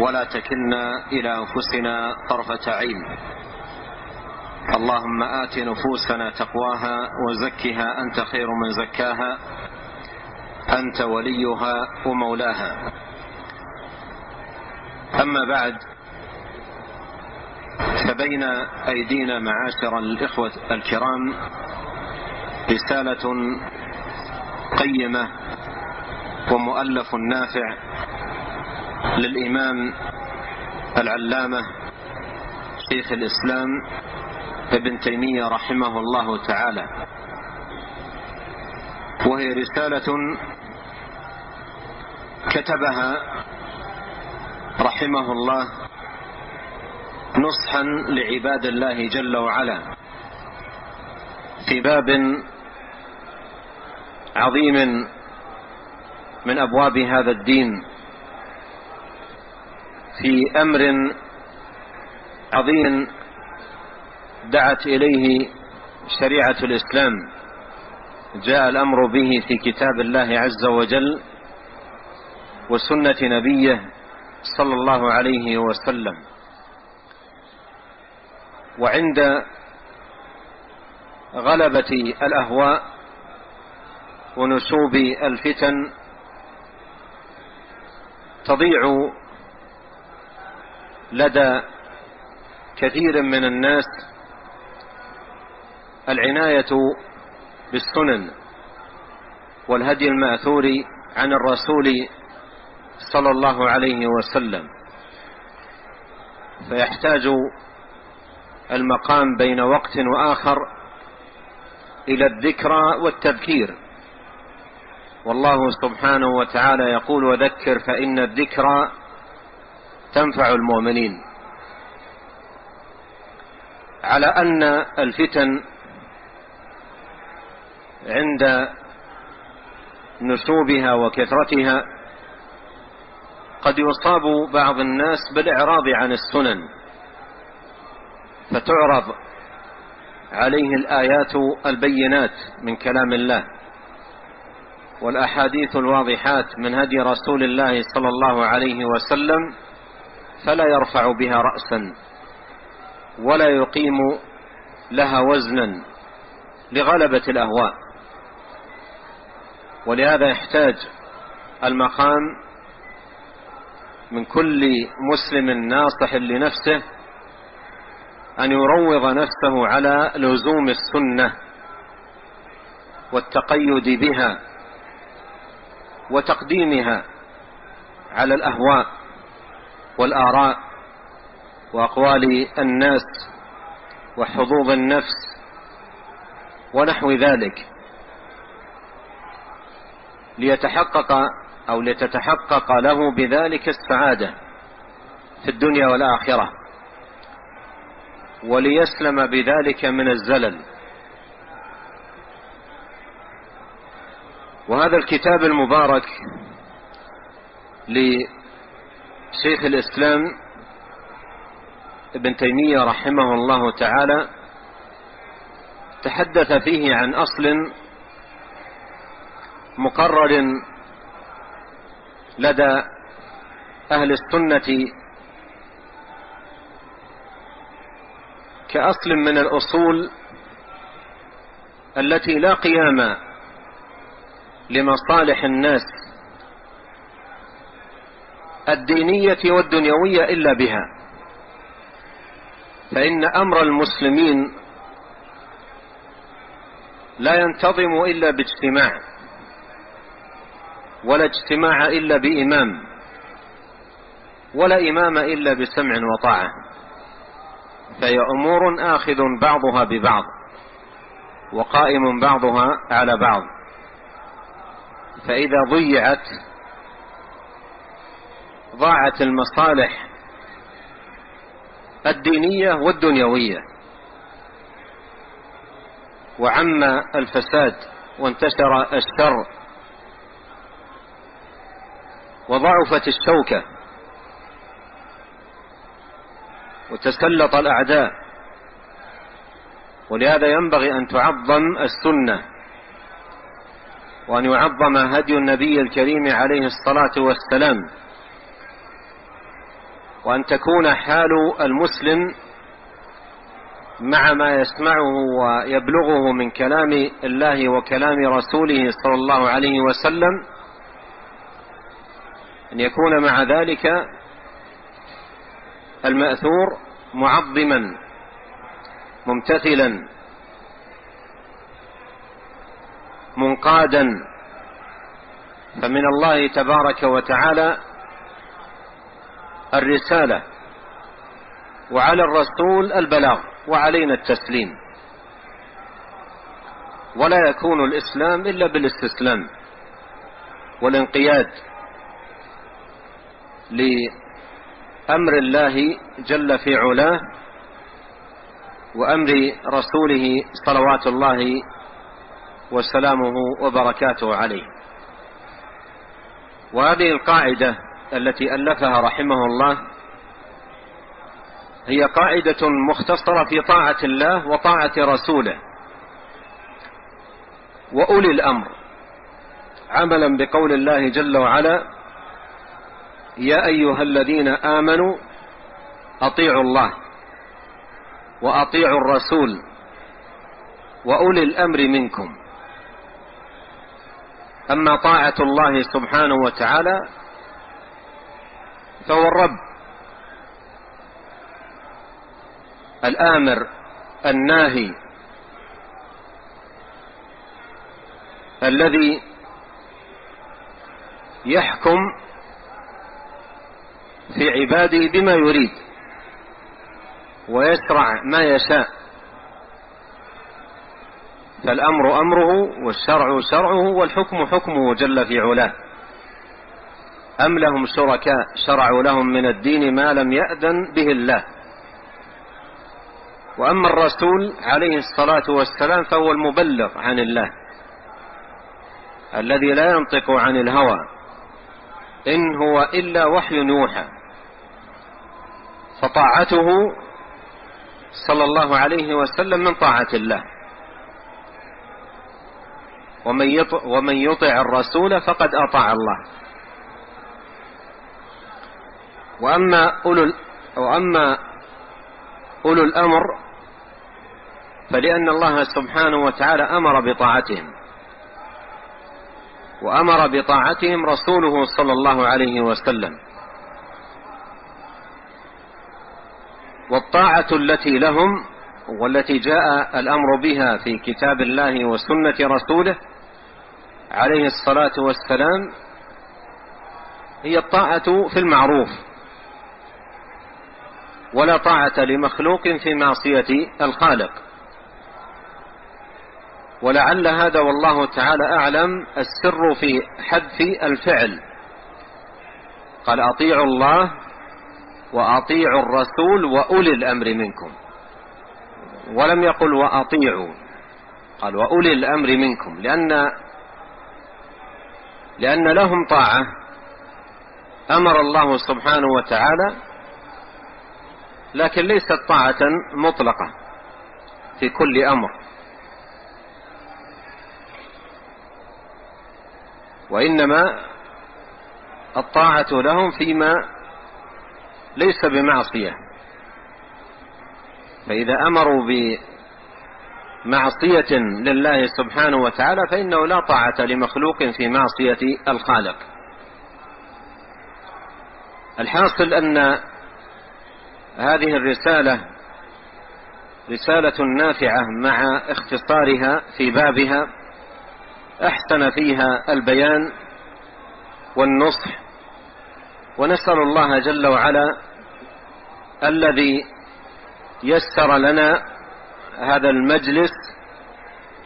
ولا تكلنا إلى أنفسنا طرفة عين. اللهم آت نفوسنا تقواها وزكها أنت خير من زكاها أنت وليها ومولاها. أما بعد فبين أيدينا معاشر الإخوة الكرام رسالة قيمة ومؤلف نافع للإمام العلامة شيخ الإسلام ابن تيمية رحمه الله تعالى. وهي رسالة كتبها رحمه الله نصحا لعباد الله جل وعلا في باب عظيم من أبواب هذا الدين. في أمر عظيم دعت إليه شريعة الإسلام. جاء الأمر به في كتاب الله عز وجل وسنة نبيه صلى الله عليه وسلم. وعند غلبة الأهواء ونشوب الفتن تضيع لدى كثير من الناس العناية بالسنن والهدي المأثور عن الرسول صلى الله عليه وسلم. فيحتاج المقام بين وقت وآخر إلى الذكرى والتذكير. والله سبحانه وتعالى يقول وذكر فإن الذكرى تنفع المؤمنين. على أن الفتن عند نشوبها وكثرتها قد يصاب بعض الناس بالإعراض عن السنن فتعرض عليه الآيات البينات من كلام الله والأحاديث الواضحات من هدي رسول الله صلى الله عليه وسلم فلا يرفع بها رأسا ولا يقيم لها وزنا لغلبة الأهواء. ولهذا يحتاج المقام من كل مسلم ناصح لنفسه أن يروض نفسه على لزوم السنة والتقيد بها وتقديمها على الأهواء. والآراء وأقوال الناس وحظوظ النفس ونحو ذلك. ليتحقق أو لتتحقق له بذلك السعادة في الدنيا والآخرة. وليسلم بذلك من الزلل. وهذا الكتاب المبارك شيخ الإسلام ابن تيمية رحمه الله تعالى تحدث فيه عن أصل مقرر لدى أهل السنة كأصل من الأصول التي لا قيام لمصالح الناس الدينية والدنيوية إلا بها. فإن أمر المسلمين لا ينتظم إلا باجتماع ولا اجتماع إلا بإمام ولا إمام إلا بسمع وطاعة. فهي أمور آخذ بعضها ببعض وقائم بعضها على بعض. فإذا ضيعت ضاعت المصالح الدينية والدنيوية. وعم الفساد وانتشر الشر. وضعفت الشوكة. وتسلط الأعداء. ولهذا ينبغي أن تعظم السنة. وأن يعظم هدي النبي الكريم عليه الصلاة والسلام. وأن تكون حال المسلم مع ما يسمعه ويبلغه من كلام الله وكلام رسوله صلى الله عليه وسلم أن يكون مع ذلك المأثور معظما ممتثلا منقادا. فمن الله تبارك وتعالى الرسالة وعلى الرسول البلاغ وعلينا التسليم. ولا يكون الإسلام إلا بالاستسلام والانقياد لأمر الله جل في علاه وأمر رسوله صلوات الله وسلامه وبركاته عليه. وهذه القاعدة التي ألفها رحمه الله هي قاعدة مختصرة في طاعة الله وطاعة رسوله. وأولي الأمر عملا بقول الله جل وعلا يا أيها الذين آمنوا أطيعوا الله وأطيعوا الرسول وأولي الأمر منكم. أما طاعة الله سبحانه وتعالى فهو الرب. الآمر الناهي الذي يحكم في عباده بما يريد ويشرع ما يشاء. فالأمر أمره والشرع شرعه والحكم حكمه جل في علاه. أم لهم شركاء شرعوا لهم من الدين ما لم يأذن به الله. وأما الرسول عليه الصلاة والسلام فهو المبلغ عن الله الذي لا ينطق عن الهوى إن هو إلا وحي يوحى. فطاعته صلى الله عليه وسلم من طاعة الله. ومن يطع, ومن يطع الرسول فقد أطاع الله. وأما أولو, وأما أولو الأمر فلأن الله سبحانه وتعالى أمر بطاعتهم. وأمر بطاعتهم رسوله صلى الله عليه وسلم. والطاعة التي لهم والتي جاء الأمر بها في كتاب الله وسنة رسوله عليه الصلاة والسلام هي الطاعة في المعروف. ولا طاعة لمخلوق في معصية الخالق. ولعل هذا والله تعالى أعلم السر في حذف الفعل. قال أطيعوا الله وأطيعوا الرسول وأولي الأمر منكم. ولم يقل وأطيعوا قال وأولي الأمر منكم لأن لأن لهم طاعة. أمر الله سبحانه وتعالى لكن ليست طاعة مطلقة في كل أمر. وإنما الطاعة لهم فيما ليس بمعصية. فإذا أمروا بمعصية لله سبحانه وتعالى فإنه لا طاعة لمخلوق في معصية الخالق. الحاصل أن هذه الرسالة رسالة نافعة مع اختصارها في بابها أحسن فيها البيان والنصح ونسأل الله جل وعلا الذي يسر لنا هذا المجلس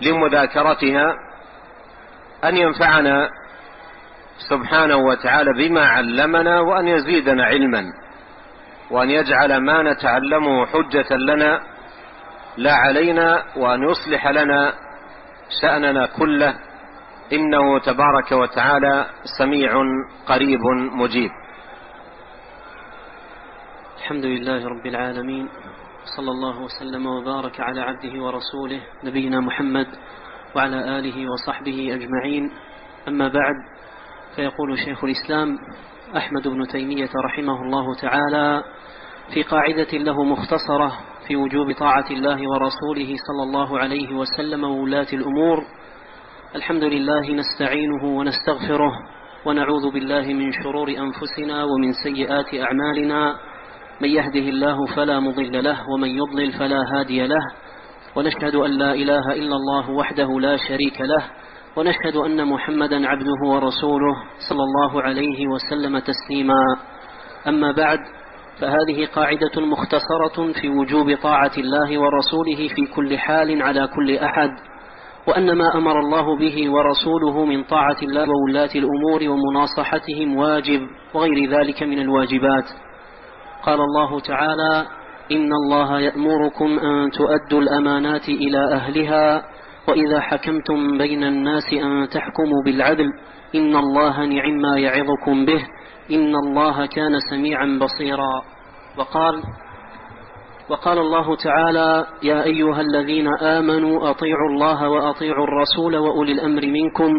لمذاكرتها أن ينفعنا سبحانه وتعالى بما علمنا وأن يزيدنا علما. وأن يجعل ما نتعلمه حجة لنا لا علينا وأن يصلح لنا شأننا كله. إنه تبارك وتعالى سميع قريب مجيب. الحمد لله رب العالمين صلى الله وسلم وبارك على عبده ورسوله نبينا محمد وعلى آله وصحبه أجمعين. أما بعد فيقول شيخ الإسلام أحمد بن تيمية رحمه الله تعالى في قاعدة له مختصرة في وجوب طاعة الله ورسوله صلى الله عليه وسلم وولاة الأمور. الحمد لله نستعينه ونستغفره ونعوذ بالله من شرور أنفسنا ومن سيئات أعمالنا. من يهده الله فلا مضل له ومن يضلل فلا هادي له. ونشهد أن لا إله إلا الله وحده لا شريك له. ونشهد أن محمدا عبده ورسوله صلى الله عليه وسلم تسليما. أما بعد فهذه قاعدة مختصرة في وجوب طاعة الله ورسوله في كل حال على كل أحد وأن ما أمر الله به ورسوله من طاعة الله وولاة الأمور ومناصحتهم واجب وغير ذلك من الواجبات. قال الله تعالى إن الله يأمركم أن تؤدوا الأمانات إلى أهلها وإذا حكمتم بين الناس أن تحكموا بالعدل إن الله نعم ما يعظكم به إن الله كان سميعا بصيرا. وقال وقال الله تعالى يا أيها الذين آمنوا أطيعوا الله وأطيعوا الرسول وأولي الأمر منكم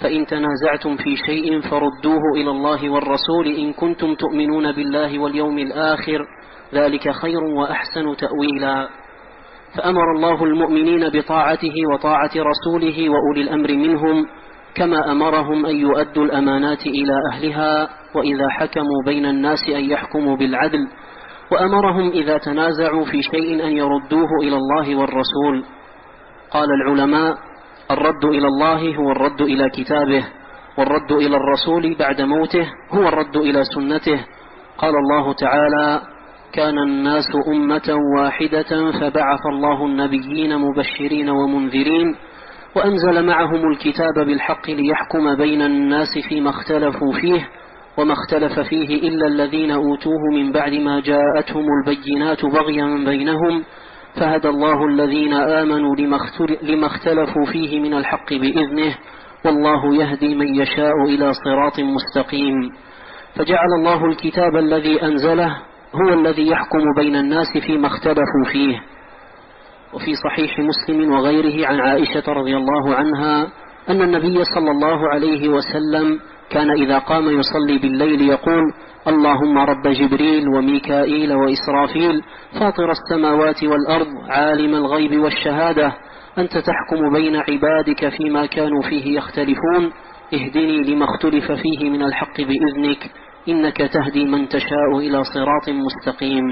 فإن تنازعتم في شيء فردوه إلى الله والرسول إن كنتم تؤمنون بالله واليوم الآخر ذلك خير وأحسن تأويلا. فأمر الله المؤمنين بطاعته وطاعة رسوله وأولي الأمر منهم كما أمرهم أن يؤدوا الأمانات إلى أهلها. وإذا حكموا بين الناس أن يحكموا بالعدل وأمرهم إذا تنازعوا في شيء أن يردوه إلى الله والرسول. قال العلماء الرد إلى الله هو الرد إلى كتابه والرد إلى الرسول بعد موته هو الرد إلى سنته. قال الله تعالى كان الناس أمة واحدة فبعث الله النبيين مبشرين ومنذرين وأنزل معهم الكتاب بالحق ليحكم بين الناس فيما اختلفوا فيه وما اختلف فيه إلا الذين أوتوه من بعد ما جاءتهم البينات بغيا بينهم فهدى الله الذين آمنوا لما اختلفوا فيه من الحق بإذنه والله يهدي من يشاء إلى صراط مستقيم. فجعل الله الكتاب الذي أنزله هو الذي يحكم بين الناس فيما اختلفوا فيه. وفي صحيح مسلم وغيره عن عائشة رضي الله عنها أن النبي صلى الله عليه وسلم كان إذا قام يصلي بالليل يقول اللهم رب جبريل وميكائيل وإسرافيل فاطر السماوات والأرض عالم الغيب والشهادة أنت تحكم بين عبادك فيما كانوا فيه يختلفون اهدني لما اختلف فيه من الحق بإذنك إنك تهدي من تشاء إلى صراط مستقيم.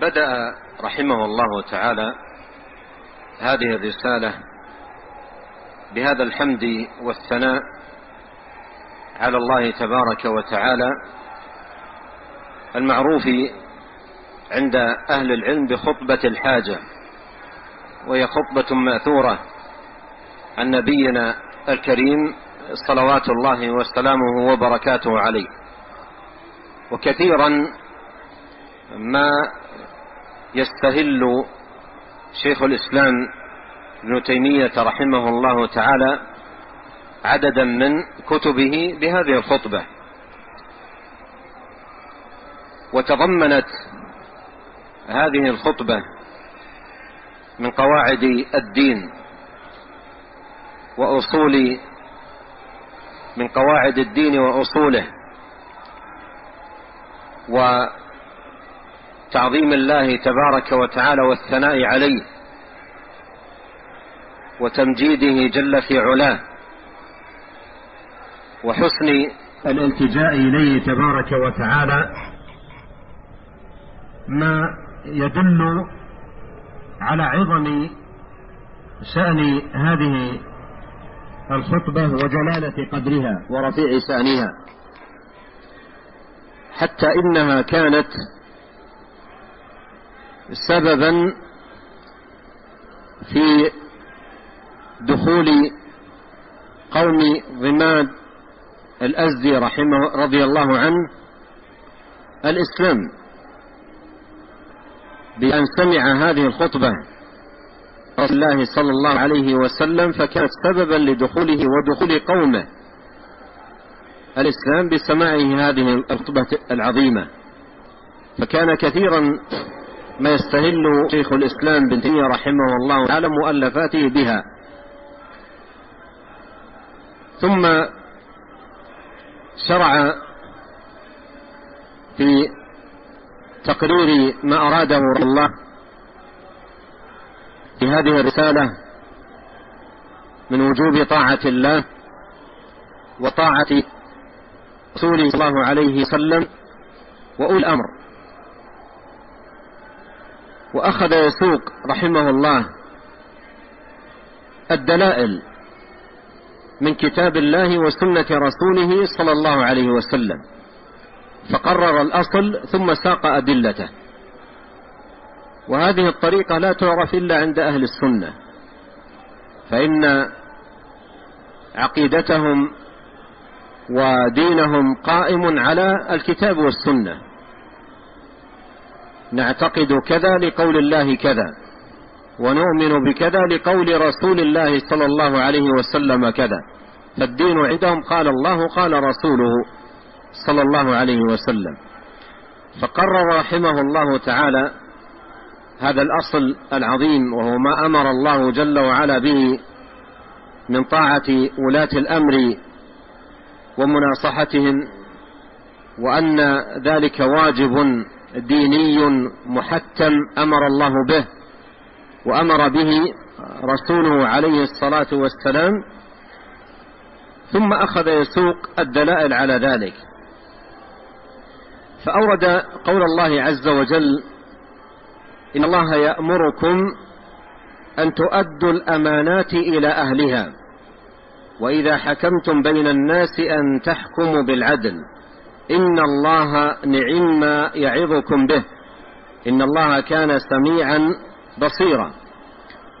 بدأ رحمه الله تعالى هذه الرسالة بهذا الحمد والثناء على الله تبارك وتعالى المعروف عند أهل العلم بخطبة الحاجة وهي خطبة مأثورة عن نبينا الكريم صلوات الله وسلامه وبركاته عليه. وكثيرا ما يستهل شيخ الإسلام ابن تيمية رحمه الله تعالى عددا من كتبه بهذه الخطبة. وتضمنت هذه الخطبة من قواعد الدين وأصول من قواعد الدين وأصوله وتعظيم الله تبارك وتعالى والثناء عليه. وتمجيده جل في علاه وحسن الالتجاء إليه تبارك وتعالى ما يدل على عظم شأن هذه الخطبة وجلالة قدرها ورفيع شأنها. حتى إنها كانت سببا في دخول قوم ضماد الأزدي رحمه رضي الله عنه الإسلام. بأن سمع هذه الخطبة رسول الله صلى الله عليه وسلم فكانت سببا لدخوله ودخول قومه. الإسلام بسماعه هذه الخطبة العظيمة. فكان كثيرا ما يستهل شيخ الإسلام بن تيمية رحمه الله تعالى مؤلفاته بها. ثم شرع في تقرير ما أراده الله في هذه الرسالة من وجوب طاعة الله وطاعة رسوله صلى الله عليه وسلم وأولي الأمر. وأخذ يسوق رحمه الله الدلائل من كتاب الله وسنة رسوله صلى الله عليه وسلم. فقرر الأصل ثم ساق أدلته. وهذه الطريقة لا تعرف إلا عند أهل السنة. فإن عقيدتهم ودينهم قائم على الكتاب والسنة. نعتقد كذا لقول الله كذا. ونؤمن بكذا لقول رسول الله صلى الله عليه وسلم كذا. فالدين عندهم قال الله قال رسوله صلى الله عليه وسلم. فقرر رحمه الله تعالى هذا الأصل العظيم وهو ما أمر الله جل وعلا به من طاعة ولاة الأمر ومناصحتهم وأن ذلك واجب ديني محتم أمر الله به. وأمر به رسوله عليه الصلاة والسلام ثم أخذ يسوق الدلائل على ذلك. فأورد قول الله عز وجل إن الله يأمركم أن تؤدوا الأمانات إلى أهلها وإذا حكمتم بين الناس أن تحكموا بالعدل. إن الله نعم يعظكم به إن الله كان سميعا بصيرا.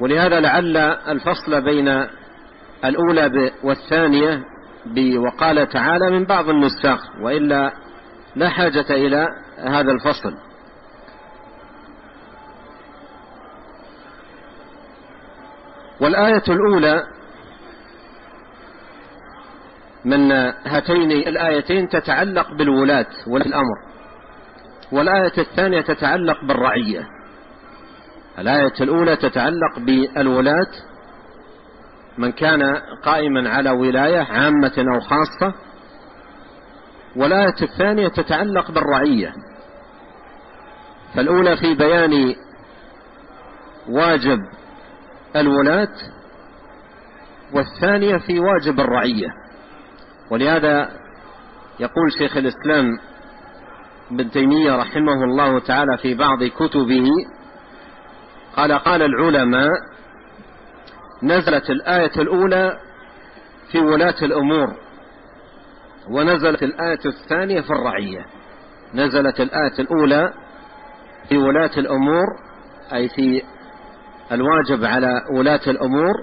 ولهذا لعل الفصل بين الأولى والثانية وقال تعالى من بعض النساخ وإلا لا حاجة إلى هذا الفصل. والآية الأولى من هاتين الآيتين تتعلق بالولاة والأمر والآية الثانية تتعلق بالرعية. الآية الأولى تتعلق بالولاة من كان قائما على ولاية عامة أو خاصة. والآية الثانية تتعلق بالرعية. فالأولى في بيان واجب الولاة والثانية في واجب الرعية. ولهذا يقول شيخ الإسلام ابن تيمية رحمه الله تعالى في بعض كتبه قال قال العلماء نزلت الآية الأولى في ولاة الأمور ونزلت الآية الثانية في الرعية. نزلت الآية الأولى في ولاة الأمور أي في الواجب على ولاة الأمور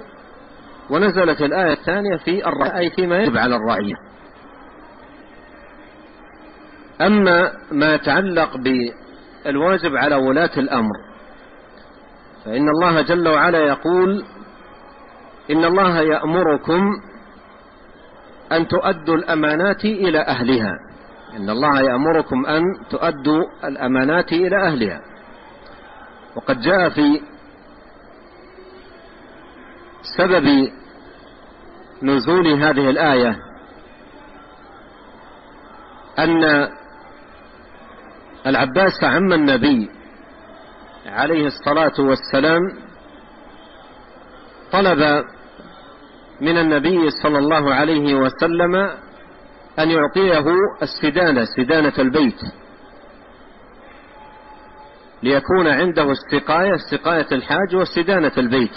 ونزلت الآية الثانية في الرعية أي فيما يجب على الرعية. أما ما يتعلق بالواجب على ولاة الأمر فإن الله جل وعلا يقول إن الله يأمركم أن تؤدوا الأمانات إلى أهلها. إن الله يأمركم أن تؤدوا الأمانات إلى أهلها. وقد جاء في سبب نزول هذه الآية أن العباس عم النبي عليه الصلاة والسلام طلب من النبي صلى الله عليه وسلم أن يعطيه السدانة سدانة البيت. ليكون عنده السقاية سقاية الحاج وسدانة البيت.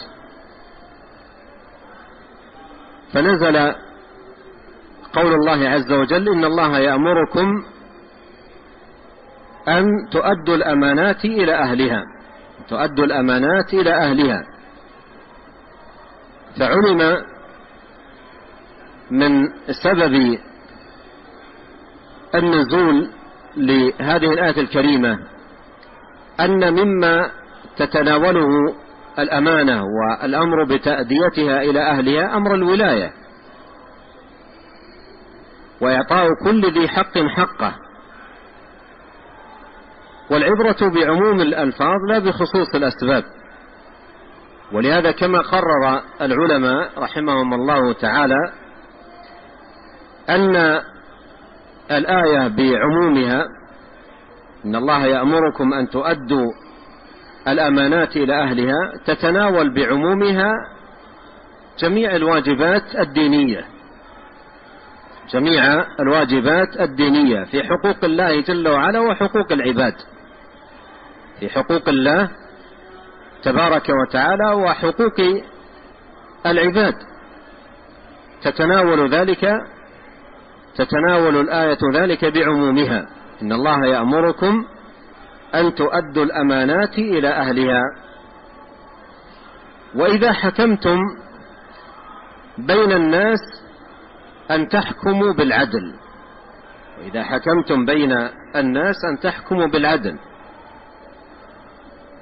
فنزل قول الله عز وجل إن الله يأمركم أن تؤدوا الأمانات إلى أهلها. تؤدوا الأمانات إلى أهلها. فعلم من سبب النزول لهذه الآية الكريمة أن مما تتناوله الأمانة والأمر بتأديتها إلى أهلها أمر الولاية. وإعطاء كل ذي حق حقه. والعبرة بعموم الألفاظ لا بخصوص الأسباب. ولهذا كما قرر العلماء رحمهم الله تعالى أن الآية بعمومها إن الله يأمركم أن تؤدوا الأمانات إلى أهلها تتناول بعمومها جميع الواجبات الدينية. جميع الواجبات الدينية في حقوق الله جل وعلا وحقوق العباد. في حقوق الله تبارك وتعالى وحقوق العباد. تتناول ذلك تتناول الآية ذلك بعمومها. إن الله يأمركم أن تؤدوا الأمانات إلى أهلها. وإذا حكمتم بين الناس أن تحكموا بالعدل. وإذا حكمتم بين الناس أن تحكموا بالعدل.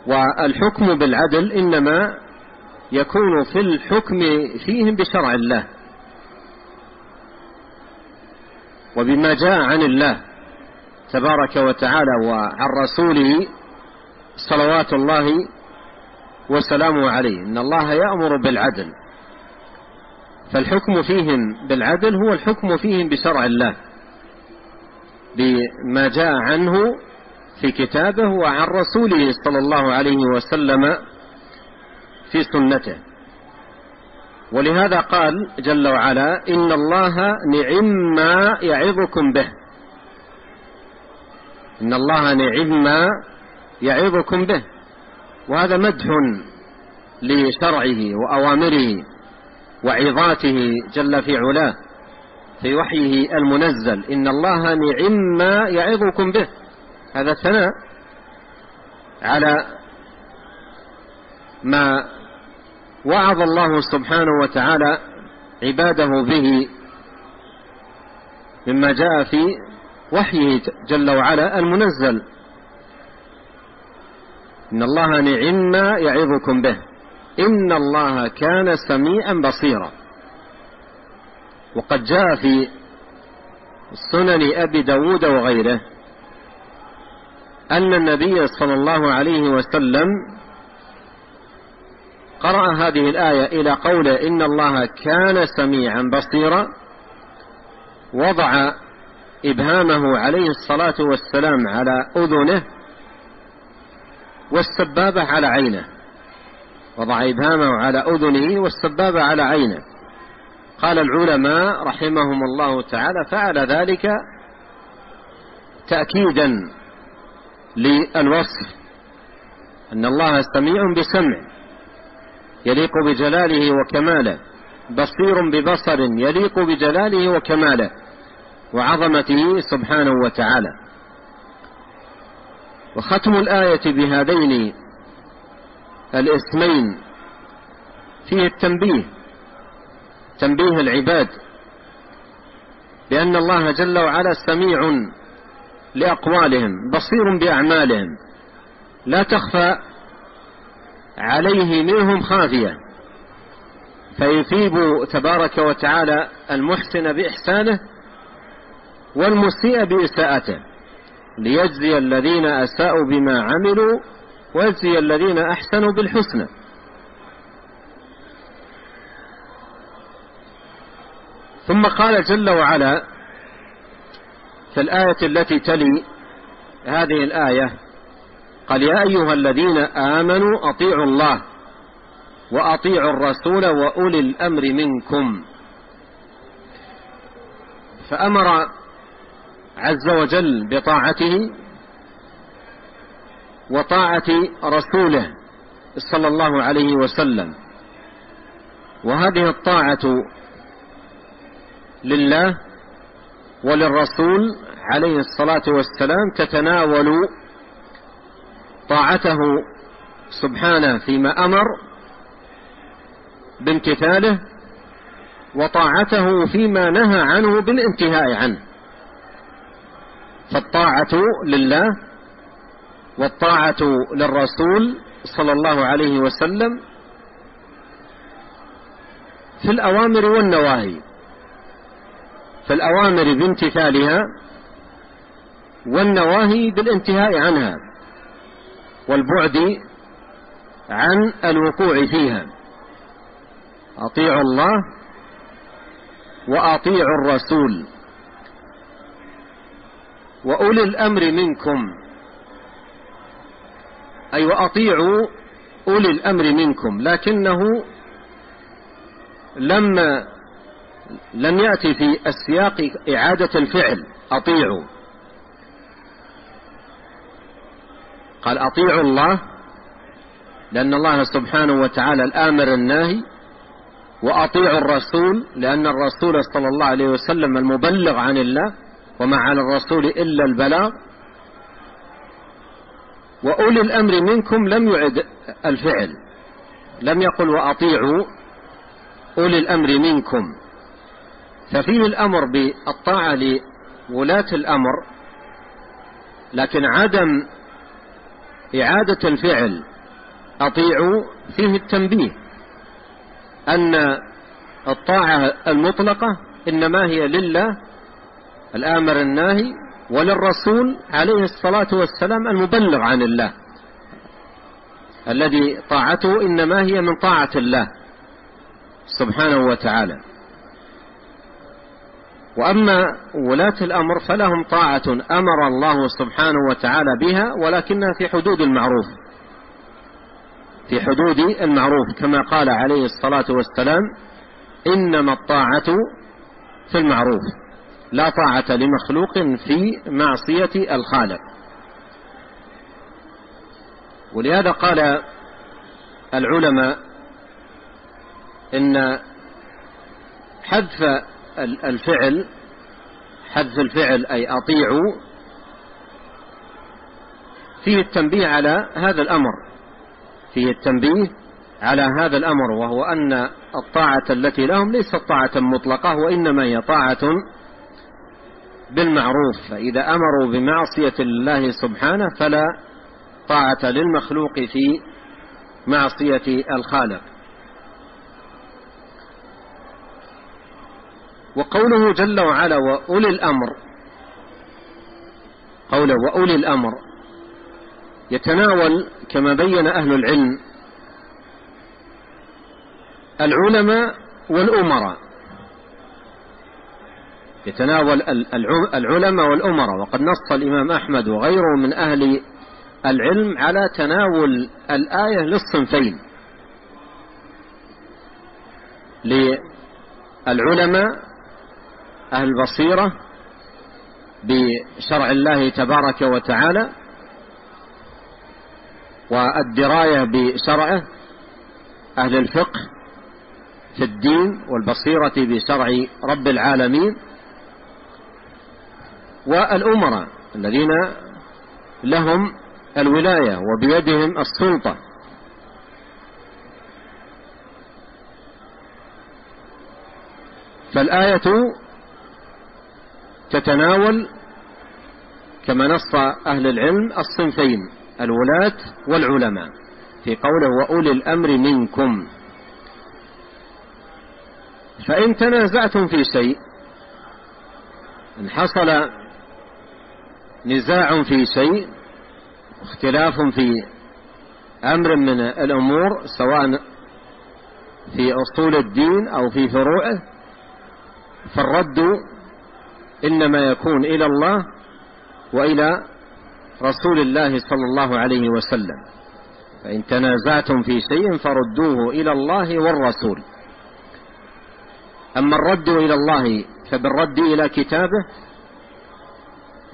والحكم بالعدل إنما يكون في الحكم فيهم بشرع الله وبما جاء عن الله تبارك وتعالى وعن رسوله صلوات الله وسلامه عليه. إن الله يأمر بالعدل. فالحكم فيهم بالعدل هو الحكم فيهم بشرع الله. بما جاء عنه في كتابه وعن رسوله صلى الله عليه وسلم في سنته. ولهذا قال جل وعلا إن الله نعم ما يعظكم به. إن الله نعم ما يعظكم به. وهذا مدح لشرعه وأوامره وعظاته جل في علاه في وحيه المنزل إن الله نعم ما يعظكم به. هذا ثناء على ما وعظ الله سبحانه وتعالى عباده به مما جاء في وحيه جل وعلا المنزل. إن الله نعم يعظكم به. إن الله كان سميعا بصيرا. وقد جاء في سنن أبي داود وغيره أن النبي صلى الله عليه وسلم قرأ هذه الآية إلى قوله إن الله كان سميعا بصيرا وضع إبهامه عليه الصلاة والسلام على أذنه والسبابة على عينه. وضع إبهامه على أذنه والسبابة على عينه. قال العلماء رحمهم الله تعالى فعل ذلك تأكيدا. للوصف. أن الله سميع بسمع يليق بجلاله وكماله بصير ببصر يليق بجلاله وكماله وعظمته سبحانه وتعالى. وختم الآية بهذين الاسمين فيه التنبيه تنبيه العباد بأن الله جل وعلا سميع لأقوالهم بصير بأعمالهم. لا تخفى عليه منهم خافية. فيثيب تبارك وتعالى المحسن بإحسانه والمسيء بإساءته. ليجزي الذين أساءوا بما عملوا ويجزي الذين أحسنوا بالحسنى. ثم قال جل وعلا في الآية التي تلي هذه الآية قال يا أيها الذين آمنوا أطيعوا الله وأطيعوا الرسول وأولي الأمر منكم. فأمر عز وجل بطاعته وطاعة رسوله صلى الله عليه وسلم. وهذه الطاعة لله وللرسول عليه الصلاة والسلام تتناول طاعته سبحانه فيما أمر بامتثاله وطاعته فيما نهى عنه بالانتهاء عنه. فالطاعة لله والطاعة للرسول صلى الله عليه وسلم في الأوامر والنواهي في الأوامر بامتثالها والنواهي بالانتهاء عنها والبعد عن الوقوع فيها. أطيعوا الله وأطيعوا الرسول. وأولي الأمر منكم. أي وأطيعوا أولي الأمر منكم. لكنه لما لم يأتي في السياق إعادة الفعل. أطيعوا. قال أطيعوا الله لأن الله سبحانه وتعالى الآمر الناهي وأطيعوا الرسول لأن الرسول صلى الله عليه وسلم المبلغ عن الله وما على الرسول إلا البلاغ. وأولي الأمر منكم لم يعد الفعل لم يقل وأطيعوا أولي الأمر منكم. ففيه الأمر بالطاعة لولاة الأمر لكن عدم إعادة الفعل أطيعوا فيه التنبيه أن الطاعة المطلقة إنما هي لله الآمر الناهي وللرسول عليه الصلاة والسلام المبلغ عن الله الذي طاعته إنما هي من طاعة الله سبحانه وتعالى. وأما ولاة الأمر فلهم طاعة أمر الله سبحانه وتعالى بها ولكنها في حدود المعروف. في حدود المعروف كما قال عليه الصلاة والسلام إنما الطاعة في المعروف لا طاعة لمخلوق في معصية الخالق. ولهذا قال العلماء إن حذف الفعل حذف الفعل أي أطيعوا فيه التنبيه على هذا الأمر. فيه التنبيه على هذا الأمر وهو أن الطاعة التي لهم ليست طاعة مطلقة وإنما هي طاعة بالمعروف. فإذا أمروا بمعصية الله سبحانه فلا طاعة للمخلوق في معصية الخالق. وقوله جل وعلا وأولي الأمر قوله وأولي الأمر يتناول كما بين أهل العلم العلماء والأمراء. يتناول العلماء والأمراء. وقد نص الإمام أحمد وغيره من أهل العلم على تناول الآية للصنفين للعلماء أهل البصيرة بشرع الله تبارك وتعالى والدراية بشرعه أهل الفقه في الدين والبصيرة بشرع رب العالمين والأمراء الذين لهم الولاية وبيدهم السلطة. فالآية تتناول كما نص أهل العلم الصنفين الولاة والعلماء في قوله وأولي الأمر منكم. فإن تنازعتم في شيء إن حصل نزاع في شيء اختلاف في أمر من الأمور سواء في أصول الدين أو في فروعه فالرد إنما يكون إلى الله وإلى رسول الله صلى الله عليه وسلم. فإن تنازعتم في شيء فردوه إلى الله والرسول. أما الرد إلى الله فبالرد إلى كتابه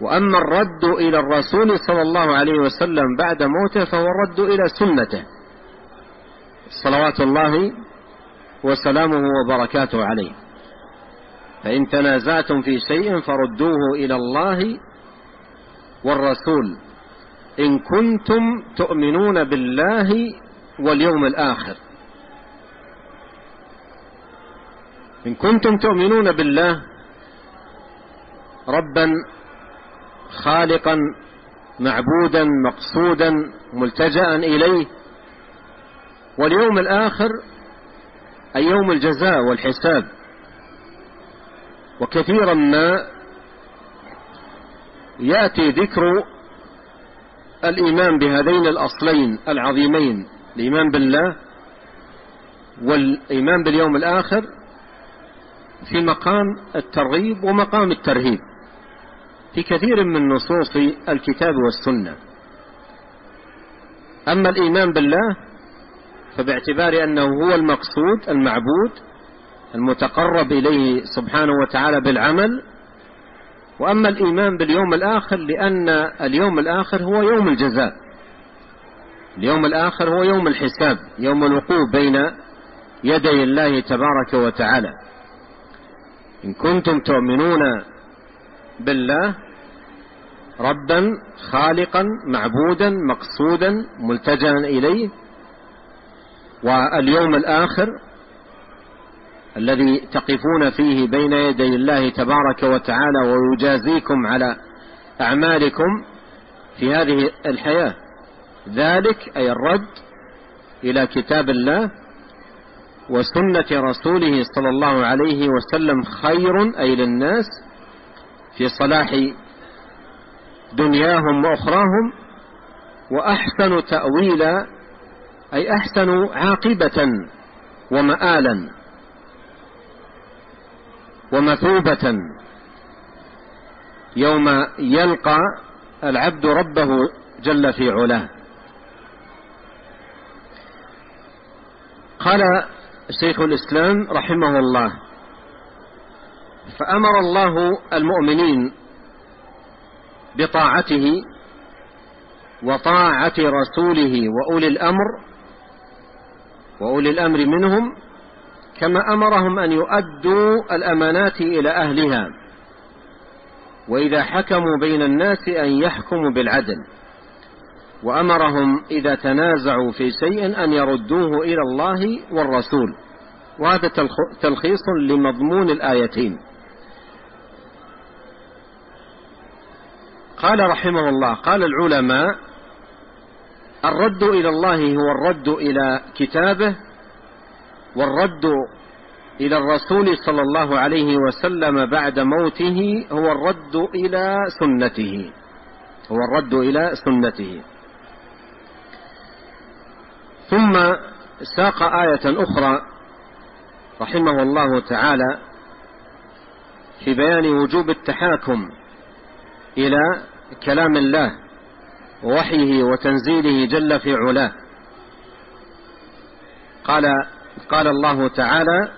وأما الرد إلى الرسول صلى الله عليه وسلم بعد موته فهو الرد إلى سنته. صلوات الله وسلامه وبركاته عليه. فإن تنازعتم في شيء فردوه إلى الله والرسول. إن كنتم تؤمنون بالله واليوم الآخر. إن كنتم تؤمنون بالله ربا خالقا معبودا مقصودا ملتجأ إليه. واليوم الآخر أي يوم الجزاء والحساب. وكثيرا ما يأتي ذكر الإيمان بهذين الأصلين العظيمين الإيمان بالله والإيمان باليوم الآخر في مقام الترغيب ومقام الترهيب. في كثير من نصوص الكتاب والسنة. أما الإيمان بالله فباعتبار أنه هو المقصود المعبود المتقرب إليه سبحانه وتعالى بالعمل وأما الإيمان باليوم الآخر لأن اليوم الآخر هو يوم الجزاء. اليوم الآخر هو يوم الحساب يوم الوقوف بين يدي الله تبارك وتعالى. إن كنتم تؤمنون بالله ربا خالقا معبودا مقصودا ملتجا إليه واليوم الآخر الذي تقفون فيه بين يدي الله تبارك وتعالى ويجازيكم على أعمالكم في هذه الحياة. ذلك أي الرد إلى كتاب الله وسنة رسوله صلى الله عليه وسلم خير أي للناس في صلاح دنياهم وأخراهم وأحسن تأويلا أي أحسن عاقبة ومآلا. ومثوبة. يوم يلقى العبد ربه جل في علاه. قال شيخ الإسلام رحمه الله فأمر الله المؤمنين بطاعته وطاعة رسوله وأولي الأمر وأولي الأمر منهم كما أمرهم أن يؤدوا الأمانات إلى أهلها. وإذا حكموا بين الناس أن يحكموا بالعدل. وأمرهم إذا تنازعوا في شيء أن يردوه إلى الله والرسول. وهذا تلخيص لمضمون الآيتين. قال رحمه الله قال العلماء الرد إلى الله هو الرد إلى كتابه والرد إلى الرسول صلى الله عليه وسلم بعد موته هو الرد إلى سنته. هو الرد إلى سنته. ثم ساق آية أخرى رحمه الله تعالى في بيان وجوب التحاكم إلى كلام الله ووحيه وتنزيله جل في علاه. قال قال الله تعالى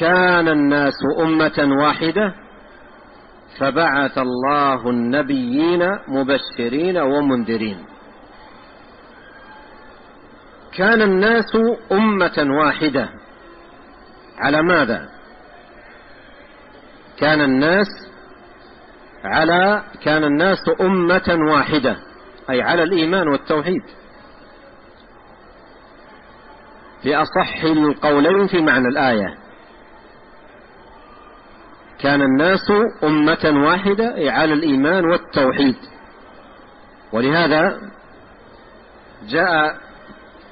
كان الناس أمة واحدة فبعث الله النبيين مبشرين ومنذرين. كان الناس أمة واحدة. على ماذا؟ كان الناس على كان الناس أمة واحدة أي على الإيمان والتوحيد. في أصح القولين في معنى الآية. كان الناس أمة واحدة على الإيمان والتوحيد. ولهذا جاء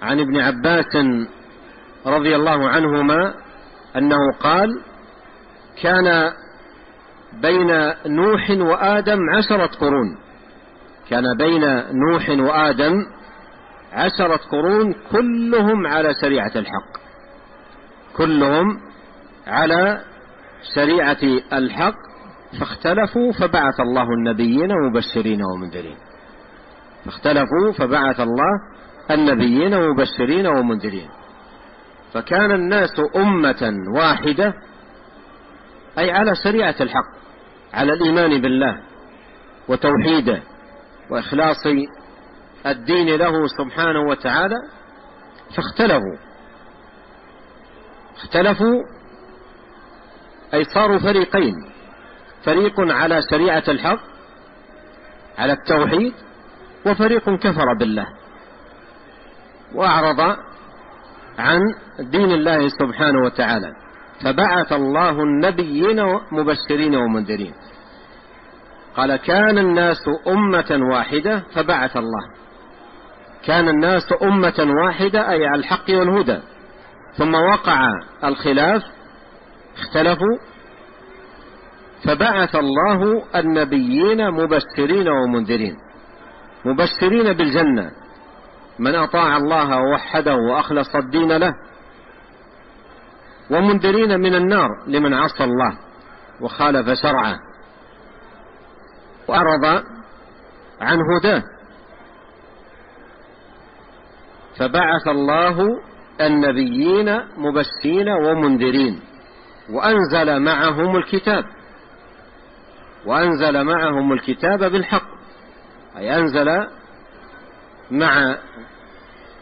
عن ابن عباس رضي الله عنهما أنه قال كان بين نوح وآدم عشرة قرون. كان بين نوح وآدم عشرة قرون كلهم على شريعة الحق. كلهم على شريعة الحق فاختلفوا فبعث الله النبيين مبشرين ومنذرين. فاختلفوا فبعث الله النبيين ومبشرين ومنذرين. فكان الناس أمة واحدة أي على شريعة الحق على الإيمان بالله وتوحيده وإخلاص الدين له سبحانه وتعالى فاختلفوا. اختلفوا أي صاروا فريقين. فريق على شريعة الحق على التوحيد وفريق كفر بالله وأعرض عن دين الله سبحانه وتعالى. فبعث الله النبيين مبشرين ومنذرين. قال كان الناس أمة واحدة فبعث الله. كان الناس أمة واحدة أي على الحق والهدى. ثم وقع الخلاف اختلفوا فبعث الله النبيين مبشرين ومنذرين. مبشرين بالجنة. من أطاع الله ووحده وأخلص الدين له. ومنذرين من النار لمن عصى الله وخالف شرعه. وأعرض عن هداه. فبعث الله النبيين مبشرين ومنذرين وأنزل معهم الكتاب وأنزل معهم الكتاب بالحق أي أنزل مع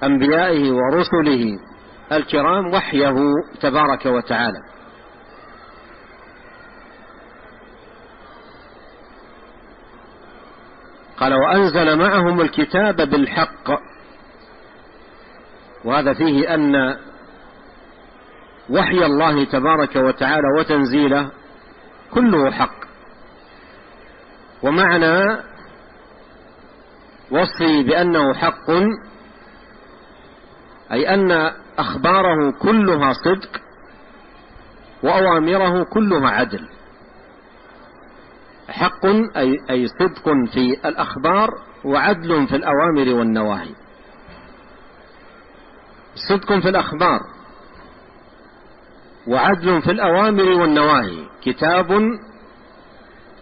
أنبيائه ورسله الكرام وحيه تبارك وتعالى. قال وأنزل معهم الكتاب بالحق. وهذا فيه أن وحي الله تبارك وتعالى وتنزيله كله حق. ومعنى وصفه بأنه حق أي أن أخباره كلها صدق وأوامره كلها عدل. حق أي, أي صدق في الأخبار وعدل في الأوامر والنواهي. صدق في الأخبار وعدل في الأوامر والنواهي. كتاب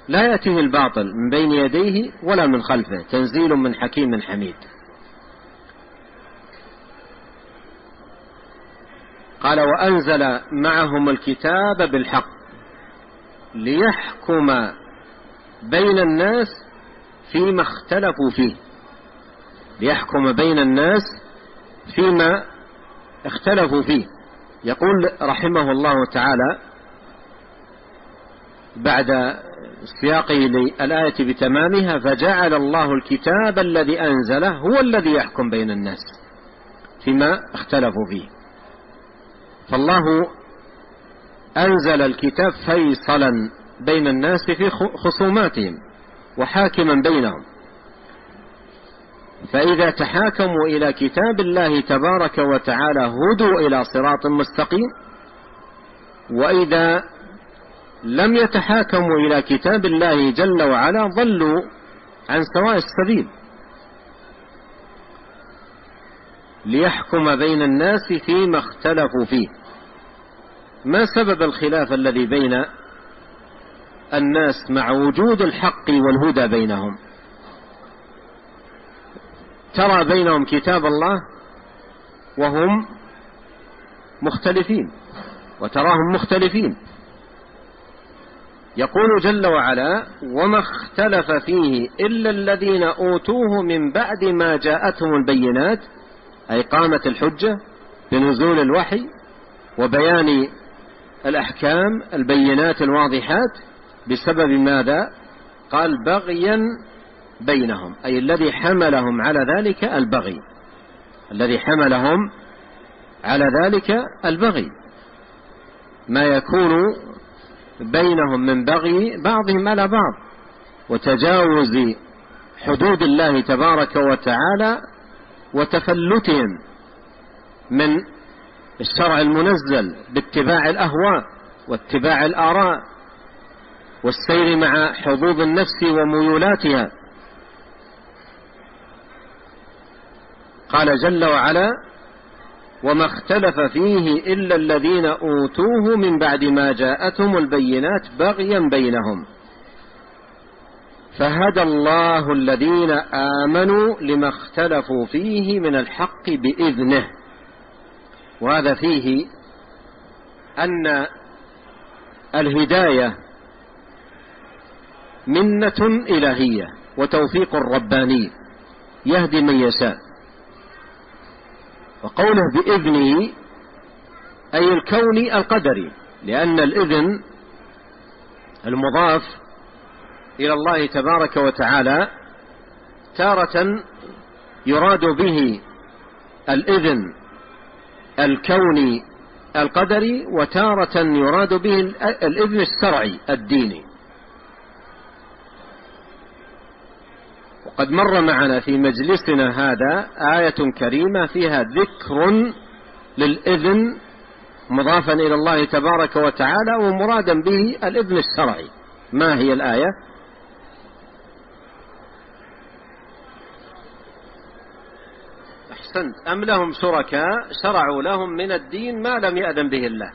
لا يأتيه الباطل من بين يديه ولا من خلفه. تنزيل من حكيم حميد. قال وأنزل معهم الكتاب بالحق ليحكم بين الناس فيما اختلفوا فيه. ليحكم بين الناس فيما اختلفوا فيه. يقول رحمه الله تعالى بعد سياقه للآية بتمامها فجعل الله الكتاب الذي أنزله هو الذي يحكم بين الناس فيما اختلفوا فيه. فالله أنزل الكتاب فيصلا بين الناس في خصوماتهم وحاكما بينهم. فإذا تحاكموا إلى كتاب الله تبارك وتعالى هدوا إلى صراط مستقيم. وإذا لم يتحاكموا إلى كتاب الله جل وعلا ضلوا عن سواء السبيل. ليحكم بين الناس فيما اختلفوا فيه. ما سبب الخلاف الذي بين الناس مع وجود الحق والهدى بينهم؟ ترى بينهم كتاب الله وهم مختلفين وتراهم مختلفين. يقول جل وعلا وما اختلف فيه إلا الذين أوتوه من بعد ما جاءتهم البينات أي قامت الحجة بنزول الوحي وبيان الأحكام البينات الواضحات بسبب ماذا؟ قال بغيا بينهم أي الذي حملهم على ذلك البغي. الذي حملهم على ذلك البغي. ما يكون بينهم من بغي بعضهم على بعض. وتجاوز حدود الله تبارك وتعالى وتفلتهم من الشرع المنزل باتباع الأهواء واتباع الآراء والسير مع حظوظ النفس وميولاتها. قال جل وعلا وما اختلف فيه إلا الذين أوتوه من بعد ما جاءتهم البينات بغيا بينهم. فهدى الله الذين آمنوا لما اختلفوا فيه من الحق بإذنه. وهذا فيه أن الهداية منة إلهية وتوفيق رباني يهدي من يشاء. وقوله بإذنه أي الكون القدري لأن الإذن المضاف إلى الله تبارك وتعالى تارة يراد به الإذن الكوني القدري وتارة يراد به الإذن الشرعي الديني. وقد مر معنا في مجلسنا هذا آية كريمة فيها ذكر للإذن مضافا إلى الله تبارك وتعالى ومرادا به الإذن الشرعي. ما هي الآية؟ أحسنت. أم لهم شركاء شرعوا لهم من الدين ما لم يأذن به الله؟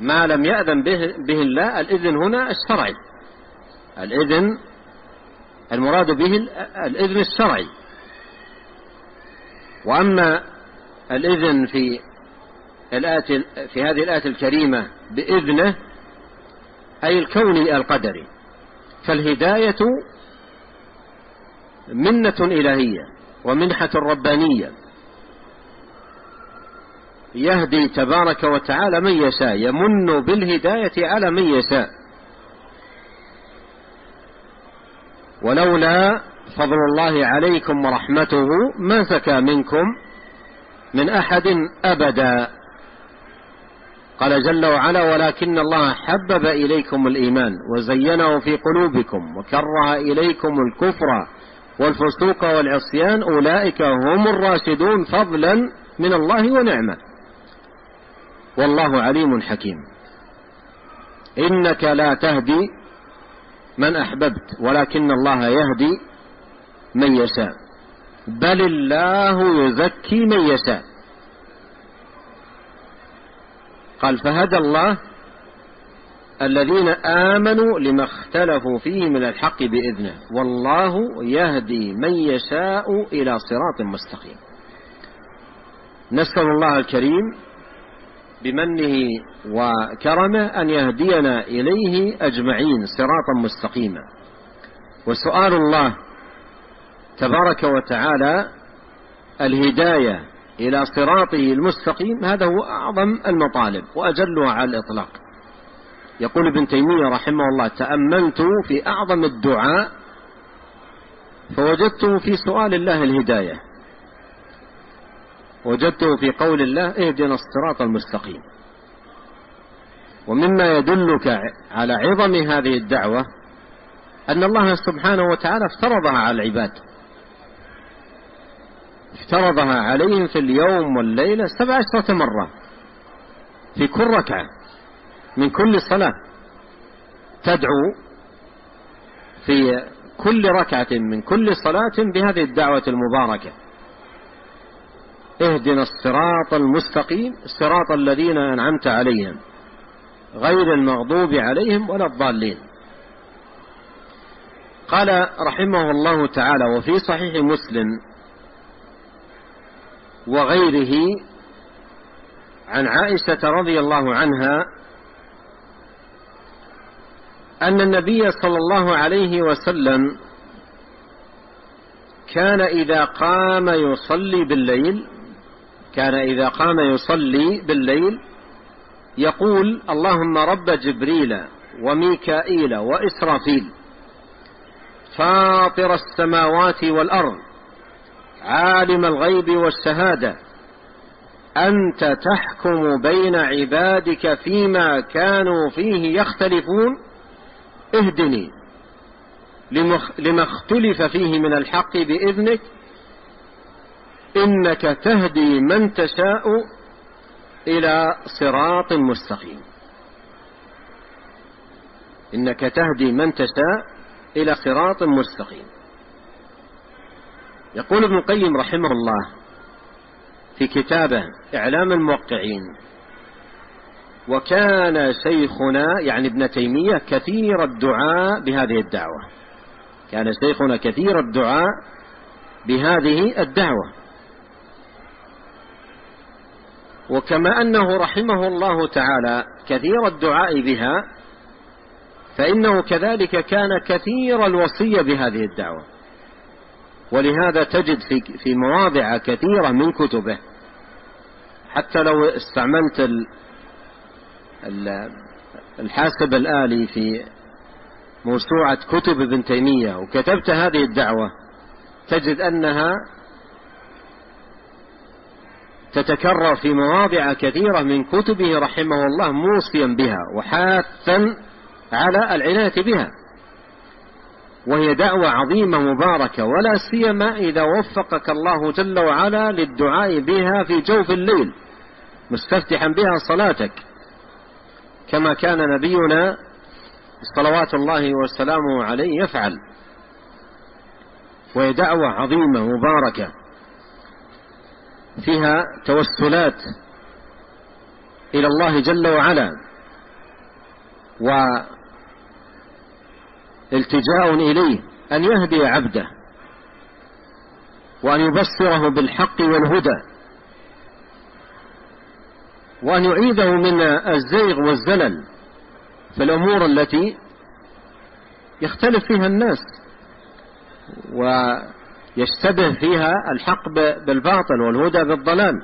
ما لم يأذن به, به الله؟ الإذن هنا الشرعي. الإذن المراد به الإذن الشرعي. وأما الإذن في الآية في هذه الآية الكريمة بإذنه أي الكوني القدري. فالهداية منة إلهية ومنحة ربانية. يهدي تبارك وتعالى من يشاء يمن بالهداية على من يشاء. ولولا فضل الله عليكم ورحمته ما زكى منكم من أحد أبدا. قال جل وعلا ولكن الله حبب إليكم الإيمان وزينه في قلوبكم وكره إليكم الكفر والفسوق والعصيان. أولئك هم الراشدون فضلا من الله ونعمة. والله عليم حكيم. إنك لا تهدي من أحببت ولكن الله يهدي من يشاء. بل الله يزكي من يشاء. قال فهدى الله الذين آمنوا لما اختلفوا فيه من الحق بإذنه. والله يهدي من يشاء إلى صراط مستقيم. نسأل الله الكريم بمنه وكرمه أن يهدينا إليه أجمعين صراطا مستقيما. وسؤال الله تبارك وتعالى الهداية إلى صراطه المستقيم هذا هو أعظم المطالب وأجلها على الإطلاق. يقول ابن تيمية رحمه الله تأملت في أعظم الدعاء فوجدته في سؤال الله الهداية. وجدته في قول الله اهدنا الصراط المستقيم. ومما يدلك على عظم هذه الدعوة أن الله سبحانه وتعالى افترضها على العباد. افترضها عليهم في اليوم والليلة سبع عشرة مرة في كل ركعة من كل صلاة تدعو في كل ركعة من كل صلاة بهذه الدعوة المباركة. اهدنا الصراط المستقيم صراط الذين أنعمت عليهم غير المغضوب عليهم ولا الضالين. قال رحمه الله تعالى وفي صحيح مسلم وغيره عن عائشة رضي الله عنها أن النبي صلى الله عليه وسلم كان إذا قام يصلي بالليل كان إذا قام يصلي بالليل يقول اللهم رب جبريل وميكائيل وإسرافيل فاطر السماوات والأرض عالم الغيب والشهادة أنت تحكم بين عبادك فيما كانوا فيه يختلفون اهدني لما اختلف فيه من الحق بإذنك إنك تهدي من تشاء إلى صراط مستقيم. إنك تهدي من تشاء إلى صراط مستقيم. يقول ابن القيم رحمه الله في كتابه إعلام الموقعين وكان شيخنا يعني ابن تيمية كثير الدعاء بهذه الدعوة. كان شيخنا كثير الدعاء بهذه الدعوة. وكما أنه رحمه الله تعالى كثير الدعاء بها فإنه كذلك كان كثير الوصية بهذه الدعوة. ولهذا تجد في في مواضع كثيرة من كتبه. حتى لو استعملت الحاسب الآلي في موسوعة كتب ابن تيمية وكتبت هذه الدعوة تجد أنها تتكرر في مواضع كثيرة من كتبه رحمه الله موصيا بها وحاثا على العناية بها. وهي دعوة عظيمة مباركة ولا سيما إذا وفقك الله جل وعلا للدعاء بها في جوف الليل مستفتحا بها صلاتك. كما كان نبينا صلوات الله وسلامه عليه يفعل. وهي دعوة عظيمة مباركة. فيها توسلات إلى الله جل وعلا والتجاء إليه أن يهدي عبده وأن يبصره بالحق والهدى وأن يعيده من الزيغ والزلل في الأمور التي يختلف فيها الناس ويشتبه فيها الحق بالباطل والهدى بالضلال.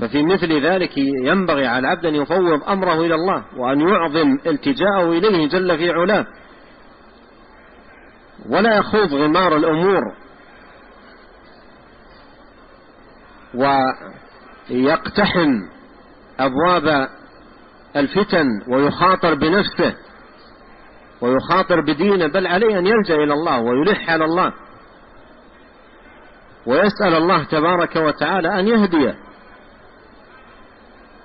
ففي مثل ذلك ينبغي على العبد أن يفوض أمره إلى الله وأن يعظم التجاءه إليه جل في علاه. ولا يخوض غمار الأمور. ويقتحم أبواب الفتن ويخاطر بنفسه. ويخاطر بدينه بل عليه أن يلجأ إلى الله ويلح على الله. ويسأل الله تبارك وتعالى أن يهديه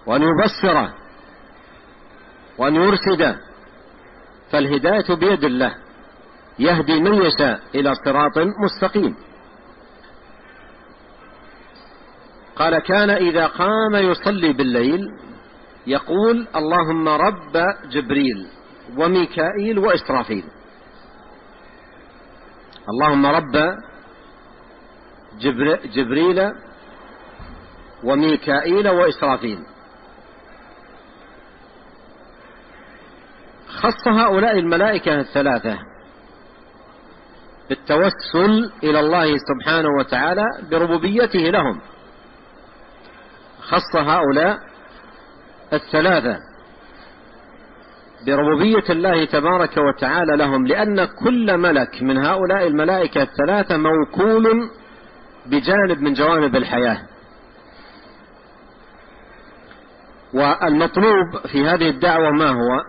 وأن يبصره وأن يرشده. فالهداية بيد الله يهدي من يشاء إلى صراط مستقيم. قال كان إذا قام يصلي بالليل يقول اللهم رب جبريل وميكائيل وإسرافيل. اللهم رب جبريل وميكائيل وإسرافيل. خص هؤلاء الملائكة الثلاثة بالتوسل إلى الله سبحانه وتعالى بربوبيته لهم. خص هؤلاء الثلاثة بربوبية الله تبارك وتعالى لهم لأن كل ملك من هؤلاء الملائكة الثلاثة موكول بجانب من جوانب الحياة. والمطلوب في هذه الدعوة ما هو؟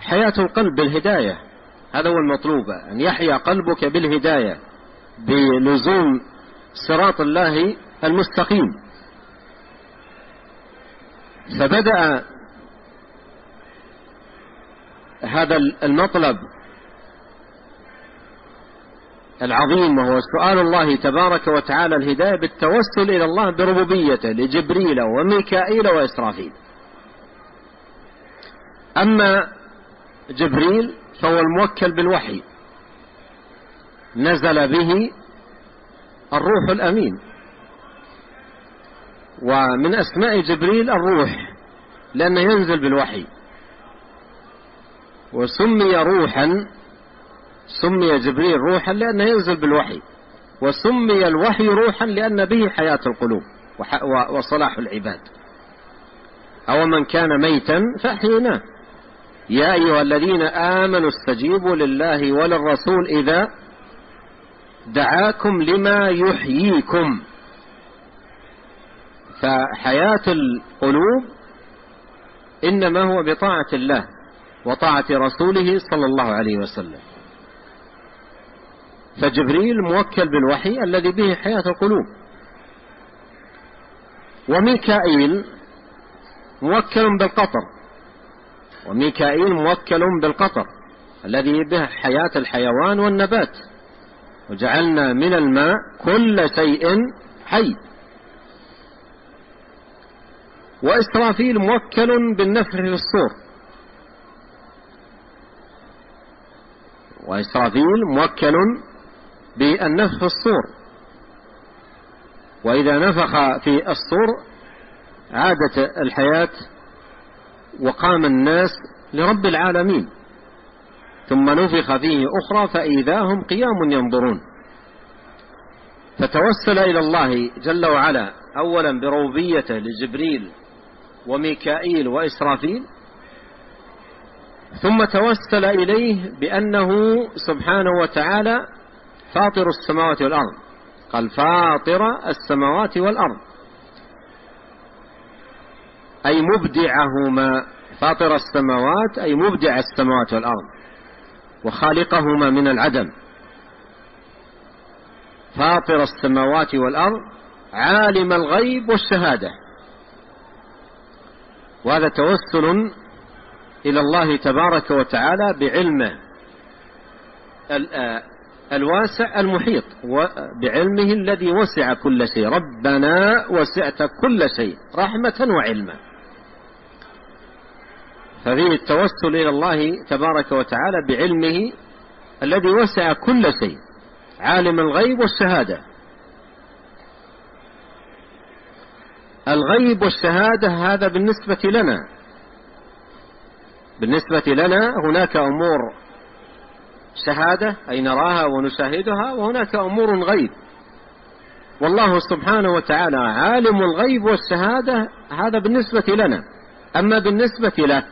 حياة القلب بالهداية. هذا هو المطلوب أن يحيا قلبك بالهداية بلزوم صراط الله المستقيم. فبدأ هذا المطلب العظيم وهو سؤال الله تبارك وتعالى الهداية بالتوسل إلى الله بربوبيته لجبريل وميكائيل وإسرافيل. أما جبريل فهو الموكل بالوحي. نزل به الروح الأمين. ومن أسماء جبريل الروح لأنه ينزل بالوحي. وسمي روحا سمي جبريل روحا لأنه ينزل بالوحي. وسمي الوحي روحا لأن به حياة القلوب وصلاح العباد. أو من كان ميتا فأحييناه. يا أيها الذين آمنوا استجيبوا لله وللرسول إذا دعاكم لما يحييكم. فحياة القلوب إنما هو بطاعة الله. وطاعة رسوله صلى الله عليه وسلم. فجبريل موكل بالوحي الذي به حياة القلوب. وميكائيل موكل بالقطر. وميكائيل موكل بالقطر الذي به حياة الحيوان والنبات. وجعلنا من الماء كل شيء حي. وإسرافيل موكل بالنفر في الصور. وإسرافيل موكل بالنفخ في الصور. وإذا نفخ في الصور عادت الحياة وقام الناس لرب العالمين. ثم نفخ فيه أخرى فإذا هم قيام ينظرون. فتوسل إلى الله جل وعلا أولا بربوبيته لجبريل وميكائيل وإسرافيل ثم توسل إليه بأنه سبحانه وتعالى فاطر السماوات والأرض. قال فاطر السماوات والأرض. أي مبدعهما فاطر السماوات أي مبدع السماوات والأرض. وخالقهما من العدم. فاطر السماوات والأرض عالم الغيب والشهادة. وهذا توسل إلى الله تبارك وتعالى بعلمه الواسع المحيط بعلمه الذي وسع كل شيء. ربنا وسعت كل شيء رحمة وعلما. ففيه التوسل إلى الله تبارك وتعالى بعلمه الذي وسع كل شيء عالم الغيب والشهادة. الغيب والشهادة هذا بالنسبة لنا. بالنسبة لنا هناك أمور شهادة أي نراها ونشاهدها وهناك أمور غيب. والله سبحانه وتعالى عالم الغيب والشهادة هذا بالنسبة لنا. أما بالنسبة له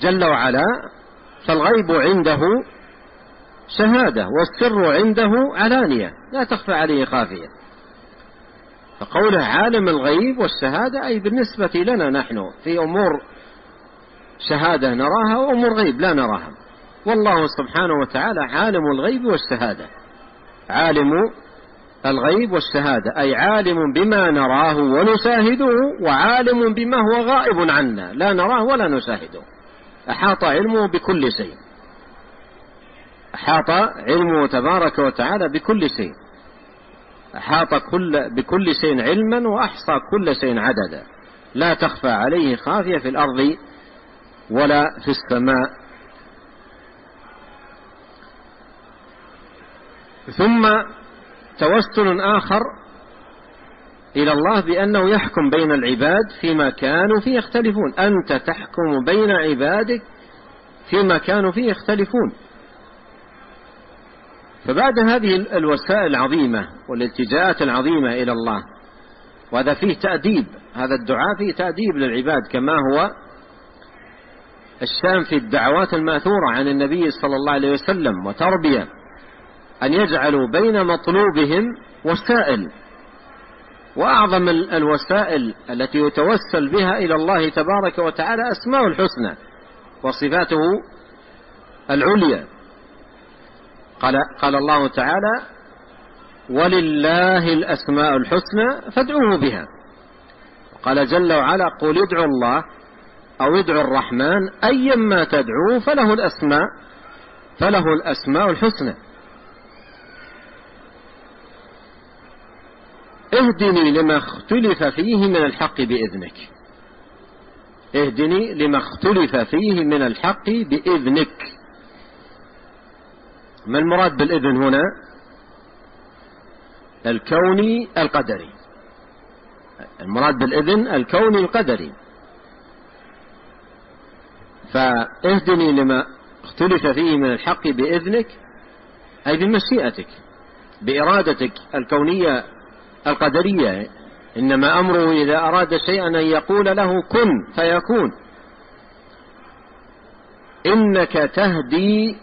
جل وعلا فالغيب عنده شهادة والسر عنده علانية لا تخفى عليه خافية. فقوله عالم الغيب والشهادة أي بالنسبة لنا نحن في أمور شهادة نراها وأمور غيب لا نراها. والله سبحانه وتعالى عالم الغيب والشهادة. عالم الغيب والشهادة أي عالم بما نراه ونشاهده وعالم بما هو غائب عنا لا نراه ولا نشاهده. أحاط علمه بكل شيء. أحاط علمه تبارك وتعالى بكل شيء. أحاط كل بكل شيء علما وأحصى كل شيء عددا. لا تخفى عليه خافية في الأرض ولا في السماء. ثم توسل آخر إلى الله بأنه يحكم بين العباد فيما كانوا فيه يختلفون. أنت تحكم بين عبادك فيما كانوا فيه يختلفون. فبعد هذه الوسائل العظيمة والالتجاءات العظيمة إلى الله وهذا فيه تأديب هذا الدعاء فيه تأديب للعباد كما هو الشام في الدعوات الماثورة عن النبي صلى الله عليه وسلم وتربية أن يجعلوا بين مطلوبهم وسائل. وأعظم الوسائل التي يتوسل بها إلى الله تبارك وتعالى أسماء الحسنى وصفاته العليا. قال, قال الله تعالى ولله الأسماء الحسنى فادعوه بها. قال جل وعلا قل ادعوا الله أو ادعوا الرحمن أيما تدعوا فله الأسماء فله الأسماء الحسنى. اهدني لما اختلف فيه من الحق بإذنك. اهدني لما اختلف فيه من الحق بإذنك. ما المراد بالإذن هنا؟ الكوني القدري. المراد بالإذن الكوني القدري. فاهدني لما اختلف فيه من الحق بإذنك أي بمشيئتك بإرادتك الكونية القدرية. إنما أمره إذا أراد شيئا أن يقول له كن فيكون. إنك تهدي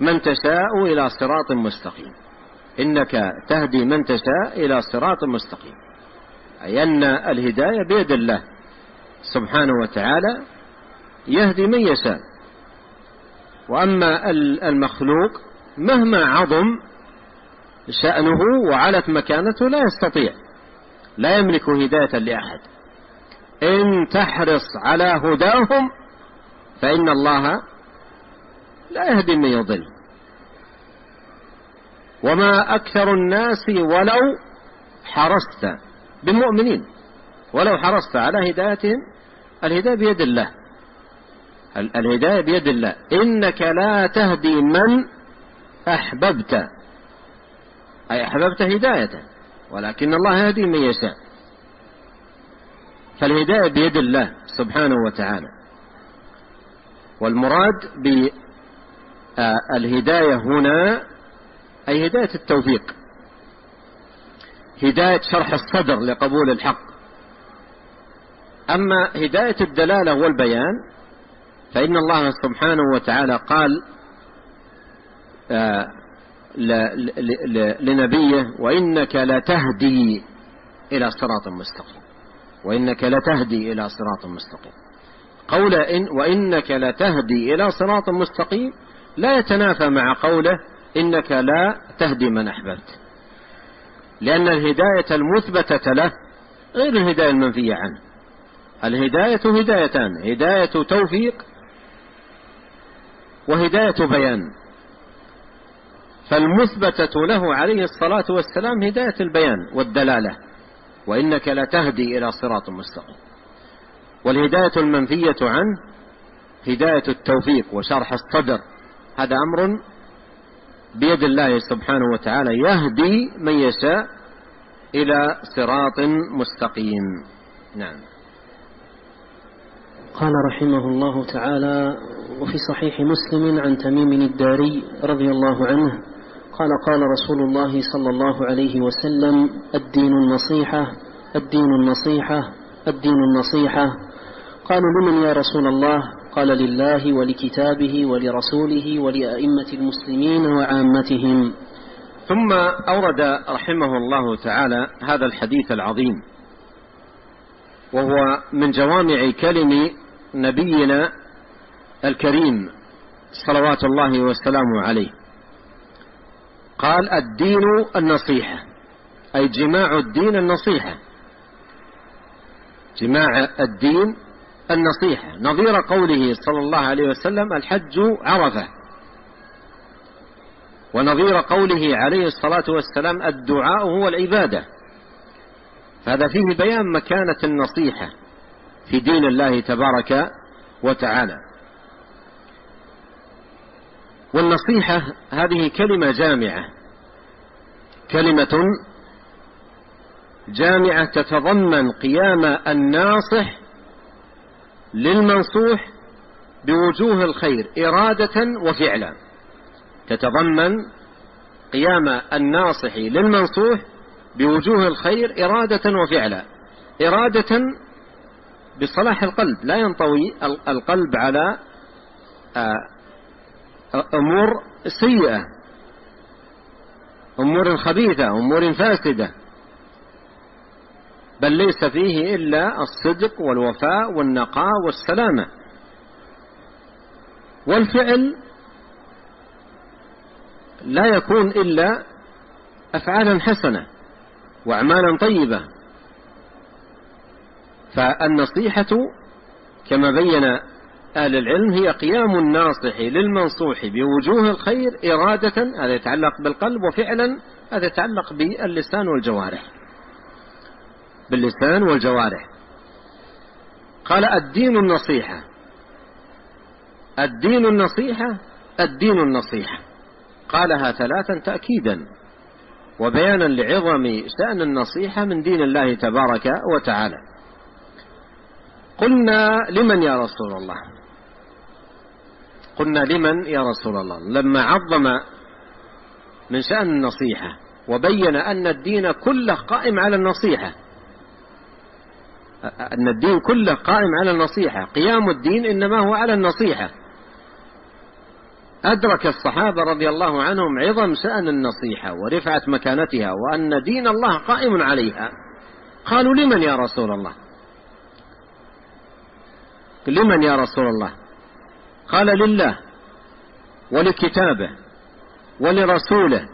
من تشاء إلى صراط مستقيم. إنك تهدي من تشاء إلى صراط مستقيم. أي أن الهداية بيد الله سبحانه وتعالى يهدي من يشاء. وأما المخلوق مهما عظم شأنه وعلت مكانته لا يستطيع لا يملك هداية لأحد. إن تحرص على هداهم فإن الله لا يهدي من يضل. وما أكثر الناس ولو حرصت بالمؤمنين ولو حرصت على هدايتهم الهداية بيد الله. الهداية بيد الله. إنك لا تهدي من أحببت. أي أحببت هدايته ولكن الله يهدي من يشاء. فالهداية بيد الله سبحانه وتعالى. والمراد بالهداية هنا أي هداية التوفيق. هداية شرح الصدر لقبول الحق. أما هداية الدلالة والبيان فإن الله سبحانه وتعالى قال آه، لنبيه وإنك لتهدي إلى صراط مستقيم. وإنك لتهدي إلى صراط مستقيم. قول إن وإنك لتهدي إلى صراط مستقيم لا يتنافى مع قوله إنك لا تهدي من أحببت. لأن الهداية المثبتة له غير الهداية المنفية عنه. الهداية هدايتان هداية توفيق وهداية بيان. فالمثبتة له عليه الصلاة والسلام هداية البيان والدلالة. وإنك لتهدي إلى صراط مستقيم. والهداية المنفية عنه هداية التوفيق وشرح الصدر. هذا أمر بيد الله سبحانه وتعالى يهدي من يشاء إلى صراط مستقيم. نعم. قال رحمه الله تعالى وفي صحيح مسلم عن تميم الداري رضي الله عنه قال قال رسول الله صلى الله عليه وسلم الدين النصيحة الدين النصيحة الدين النصيحة. قالوا لمن يا رسول الله؟ قال لله ولكتابه ولرسوله ولأئمة المسلمين وعامتهم. ثم أورد رحمه الله تعالى هذا الحديث العظيم وهو من جوامع كلم نبينا الكريم صلوات الله وسلامه عليه. قال الدين النصيحة أي جماع الدين النصيحة. جماع الدين النصيحة. نظير قوله صلى الله عليه وسلم الحج عرفة. ونظير قوله عليه الصلاة والسلام الدعاء هو العبادة. فهذا فيه بيان مكانة النصيحة في دين الله تبارك وتعالى. والنصيحة هذه كلمة جامعة. كلمة جامعة تتضمن قيام الناصح للمنصوح بوجوه الخير إرادة وفعلا. تتضمن قيام الناصح للمنصوح بوجوه الخير إرادة وفعلا. إرادة بصلاح القلب لا ينطوي القلب على آه، أمور سيئة أمور خبيثة أمور فاسدة. بل ليس فيه إلا الصدق والوفاء والنقاء والسلامة. والفعل لا يكون إلا أفعالا حسنة وأعمالا طيبة. فالنصيحة كما بين أهل العلم هي قيام الناصح للمنصوح بوجوه الخير إرادة هذا يتعلق بالقلب وفعلا هذا يتعلق باللسان والجوارح. باللسان والجوارح. قال الدين النصيحة. الدين النصيحة الدين النصيحة. قالها ثلاثا تأكيدا. وبيانا لعظم شأن النصيحة من دين الله تبارك وتعالى. قلنا لمن يا رسول الله؟ قلنا لمن يا رسول الله؟ لما عظم من شأن النصيحة وبين أن الدين كله قائم على النصيحة. أن الدين كله قائم على النصيحة. قيام الدين إنما هو على النصيحة. أدرك الصحابة رضي الله عنهم عظم شأن النصيحة ورفعة مكانتها وأن دين الله قائم عليها. قالوا لمن يا رسول الله؟ لمن يا رسول الله؟ قال لله ولكتابه ولرسوله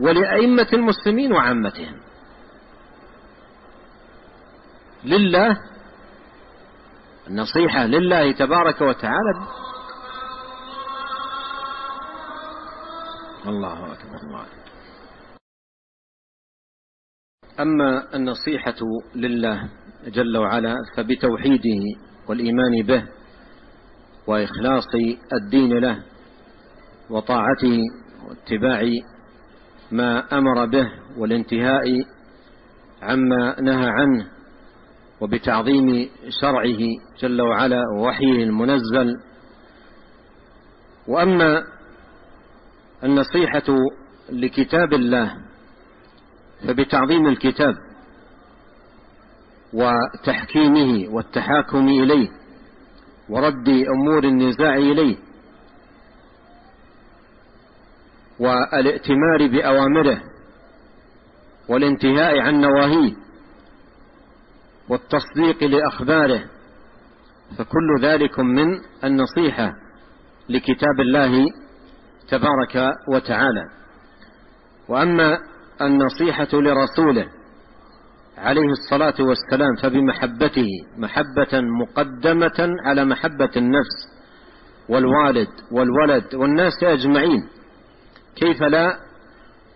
ولأئمة المسلمين وعامتهم. لله النصيحة لله تبارك وتعالى. الله أكبر الله أكبر. أما النصيحة لله جل وعلا فبتوحيده والإيمان به وإخلاص الدين له وطاعته واتباع ما أمر به والانتهاء عما نهى عنه وبتعظيم شرعه جل وعلا ووحيه المنزل. وأما النصيحة لكتاب الله فبتعظيم الكتاب وتحكيمه والتحاكم إليه ورد أمور النزاع إليه والائتمار بأوامره والانتهاء عن نواهيه والتصديق لأخباره فكل ذلك من النصيحة لكتاب الله تبارك وتعالى. وأما النصيحة لرسوله عليه الصلاة والسلام فبمحبته محبة مقدمة على محبة النفس والوالد والولد والناس أجمعين. كيف لا؟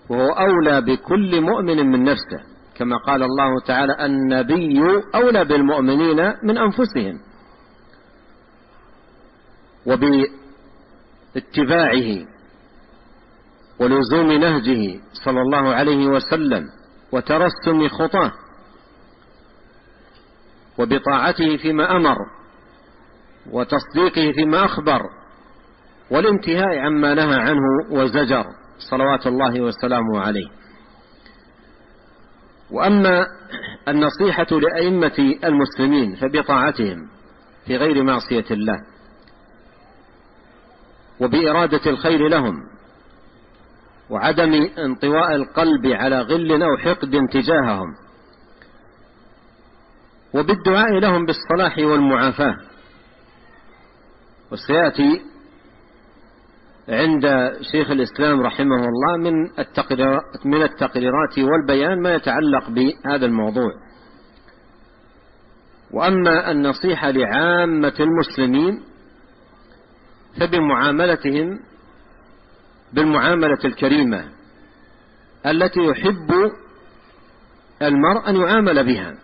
وهو أولى بكل مؤمن من نفسه كما قال الله تعالى النبي أولى بالمؤمنين من أنفسهم. وباتباعه ولزوم نهجه صلى الله عليه وسلم وترسم خطاه وبطاعته فيما أمر وتصديقه فيما أخبر والانتهاء عما نهى عنه وزجر صلوات الله وسلامه عليه. وأما النصيحة لأئمة المسلمين فبطاعتهم في غير معصية الله وبإرادة الخير لهم وعدم انطواء القلب على غل أو حقد تجاههم وبالدعاء لهم بالصلاح والمعافاة. وسيأتي عند شيخ الإسلام رحمه الله من التقريرات, من التقريرات والبيان ما يتعلق بهذا الموضوع. وأما النصيحة لعامة المسلمين فبمعاملتهم بالمعاملة الكريمة التي يحب المرء أن يعامل بها.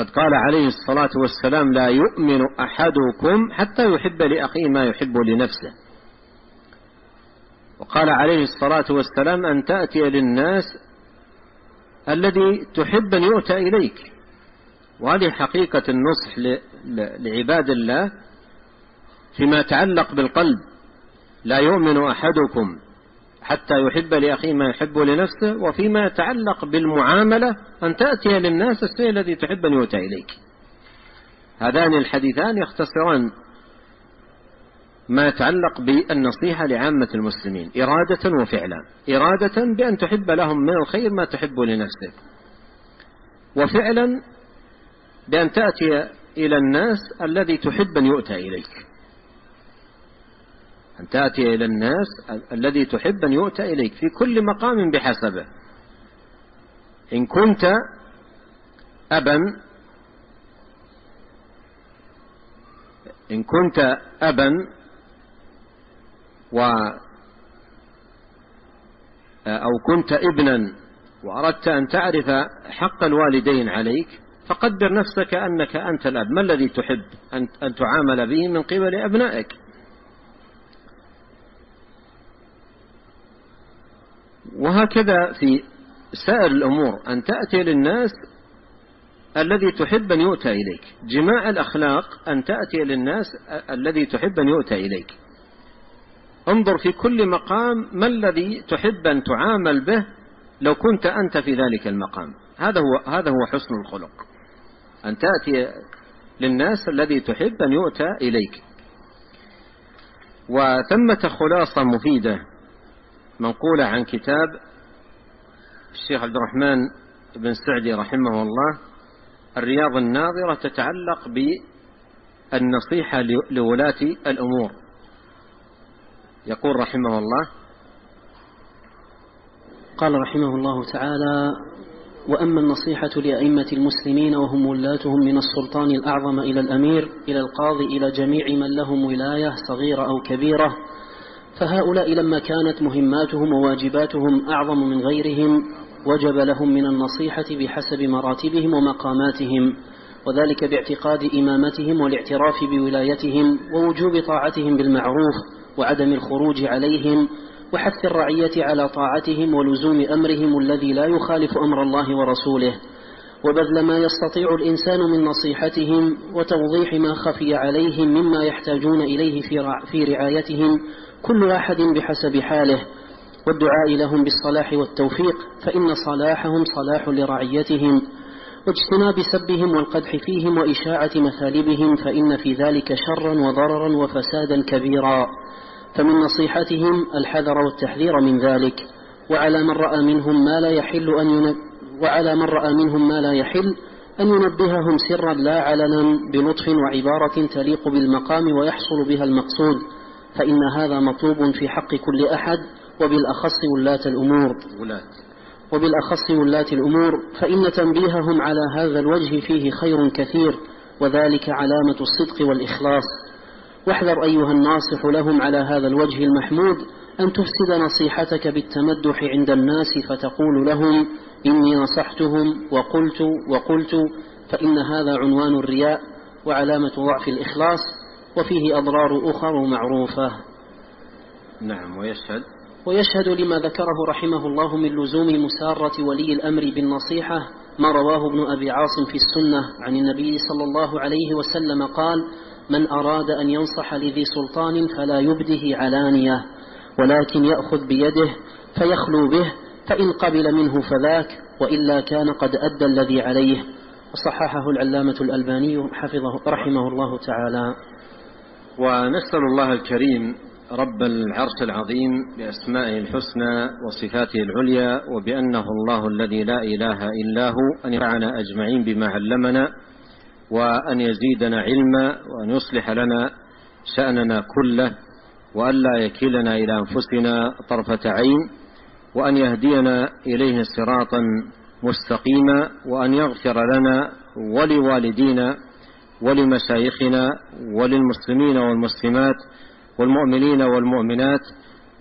قد قال عليه الصلاة والسلام لا يؤمن أحدكم حتى يحب لأخيه ما يحب لنفسه. وقال عليه الصلاة والسلام أن تأتي للناس الذي تحب أن يؤتى إليك. وهذه حقيقة النصح لعباد الله فيما يتعلق بالقلب. لا يؤمن أحدكم حتى يحب لأخيه ما يحب لنفسه وفيما يتعلق بالمعاملة أن تأتي للناس الشيء الذي تحب أن يؤتى إليك. هذان الحديثان يختصران ما يتعلق بالنصيحة لعامة المسلمين إرادة وفعلا. إرادة بأن تحب لهم من الخير ما تحب لنفسك. وفعلا بأن تأتي إلى الناس الذي تحب أن يؤتى إليك. أن تأتي إلى الناس الذي تحب أن يؤتى إليك في كل مقام بحسبه. إن كنت أبا إن كنت أبا و أو كنت ابنا وأردت أن تعرف حق الوالدين عليك فقدر نفسك أنك أنت الأب. ما الذي تحب أن تعامل به من قبل أبنائك؟ وهكذا في سائر الأمور أن تأتي للناس الذي تحب أن يؤتى إليك. جماع الأخلاق أن تأتي للناس الذي تحب أن يؤتى إليك. انظر في كل مقام ما الذي تحب أن تعامل به لو كنت أنت في ذلك المقام؟ هذا هو هذا هو حسن الخلق. أن تأتي للناس الذي تحب أن يؤتى إليك. وثمة خلاصة مفيدة. منقولة عن كتاب الشيخ عبد الرحمن بن سعدي رحمه الله الرياض الناظرة تتعلق بالنصيحة لولاة الأمور. يقول رحمه الله قال رحمه الله تعالى وأما النصيحة لأئمة المسلمين وهم ولاتهم من السلطان الأعظم إلى الأمير إلى القاضي إلى جميع من لهم ولاية صغيرة أو كبيرة فهؤلاء لما كانت مهماتهم وواجباتهم أعظم من غيرهم وجب لهم من النصيحة بحسب مراتبهم ومقاماتهم وذلك باعتقاد إمامتهم والاعتراف بولايتهم ووجوب طاعتهم بالمعروف وعدم الخروج عليهم وحث الرعية على طاعتهم ولزوم أمرهم الذي لا يخالف أمر الله ورسوله. وبذل ما يستطيع الإنسان من نصيحتهم وتوضيح ما خفي عليهم مما يحتاجون إليه في رعايتهم كل واحد بحسب حاله والدعاء لهم بالصلاح والتوفيق فإن صلاحهم صلاح لرعيتهم واجتناب سبهم والقدح فيهم وإشاعة مثالبهم فإن في ذلك شرا وضررا وفسادا كبيرا. فمن نصيحتهم الحذر والتحذير من ذلك. وعلى من رأى منهم ما لا يحل أن وعلى من رأى منهم ما لا يحل أن ينبههم سرا لا علنا بلطف وعبارة تليق بالمقام ويحصل بها المقصود. فإن هذا مطلوب في حق كل أحد وبالأخص ولاة الأمور. ولاة. وبالأخص ولاة الأمور فإن تنبيههم على هذا الوجه فيه خير كثير وذلك علامة الصدق والإخلاص. واحذر أيها الناصح لهم على هذا الوجه المحمود أن تفسد نصيحتك بالتمدح عند الناس فتقول لهم إني نصحتهم وقلت وقلت فإن هذا عنوان الرياء وعلامة ضعف الإخلاص. وفيه أضرار أخر معروفة. نعم ويشهد. ويشهد لما ذكره رحمه الله من لزوم مسارة ولي الأمر بالنصيحة ما رواه ابن أبي عاصم في السنة عن النبي صلى الله عليه وسلم قال من أراد أن ينصح لذي سلطان فلا يبده علانية ولكن يأخذ بيده فيخلو به فإن قبل منه فذاك وإلا كان قد أدى الذي عليه. وصححه العلامة الألباني حفظه رحمه الله تعالى. ونسأل الله الكريم رب العرش العظيم بأسمائه الحسنى وصفاته العليا وبأنه الله الذي لا إله إلا هو أن ينفعنا أجمعين بما علمنا وأن يزيدنا علما وأن يصلح لنا شأننا كله وأن لا يكلنا إلى أنفسنا طرفة عين وأن يهدينا إليه صراطا مستقيما وأن يغفر لنا ولوالدينا ولمشايخنا وللمسلمين والمسلمات والمؤمنين والمؤمنات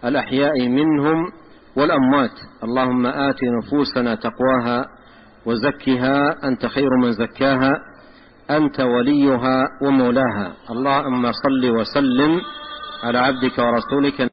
الأحياء منهم والأموات. اللهم آت نفوسنا تقواها وزكها. أنت خير من زكاها. أنت وليها ومولاها. اللهم صل وسلم على عبدك ورسولك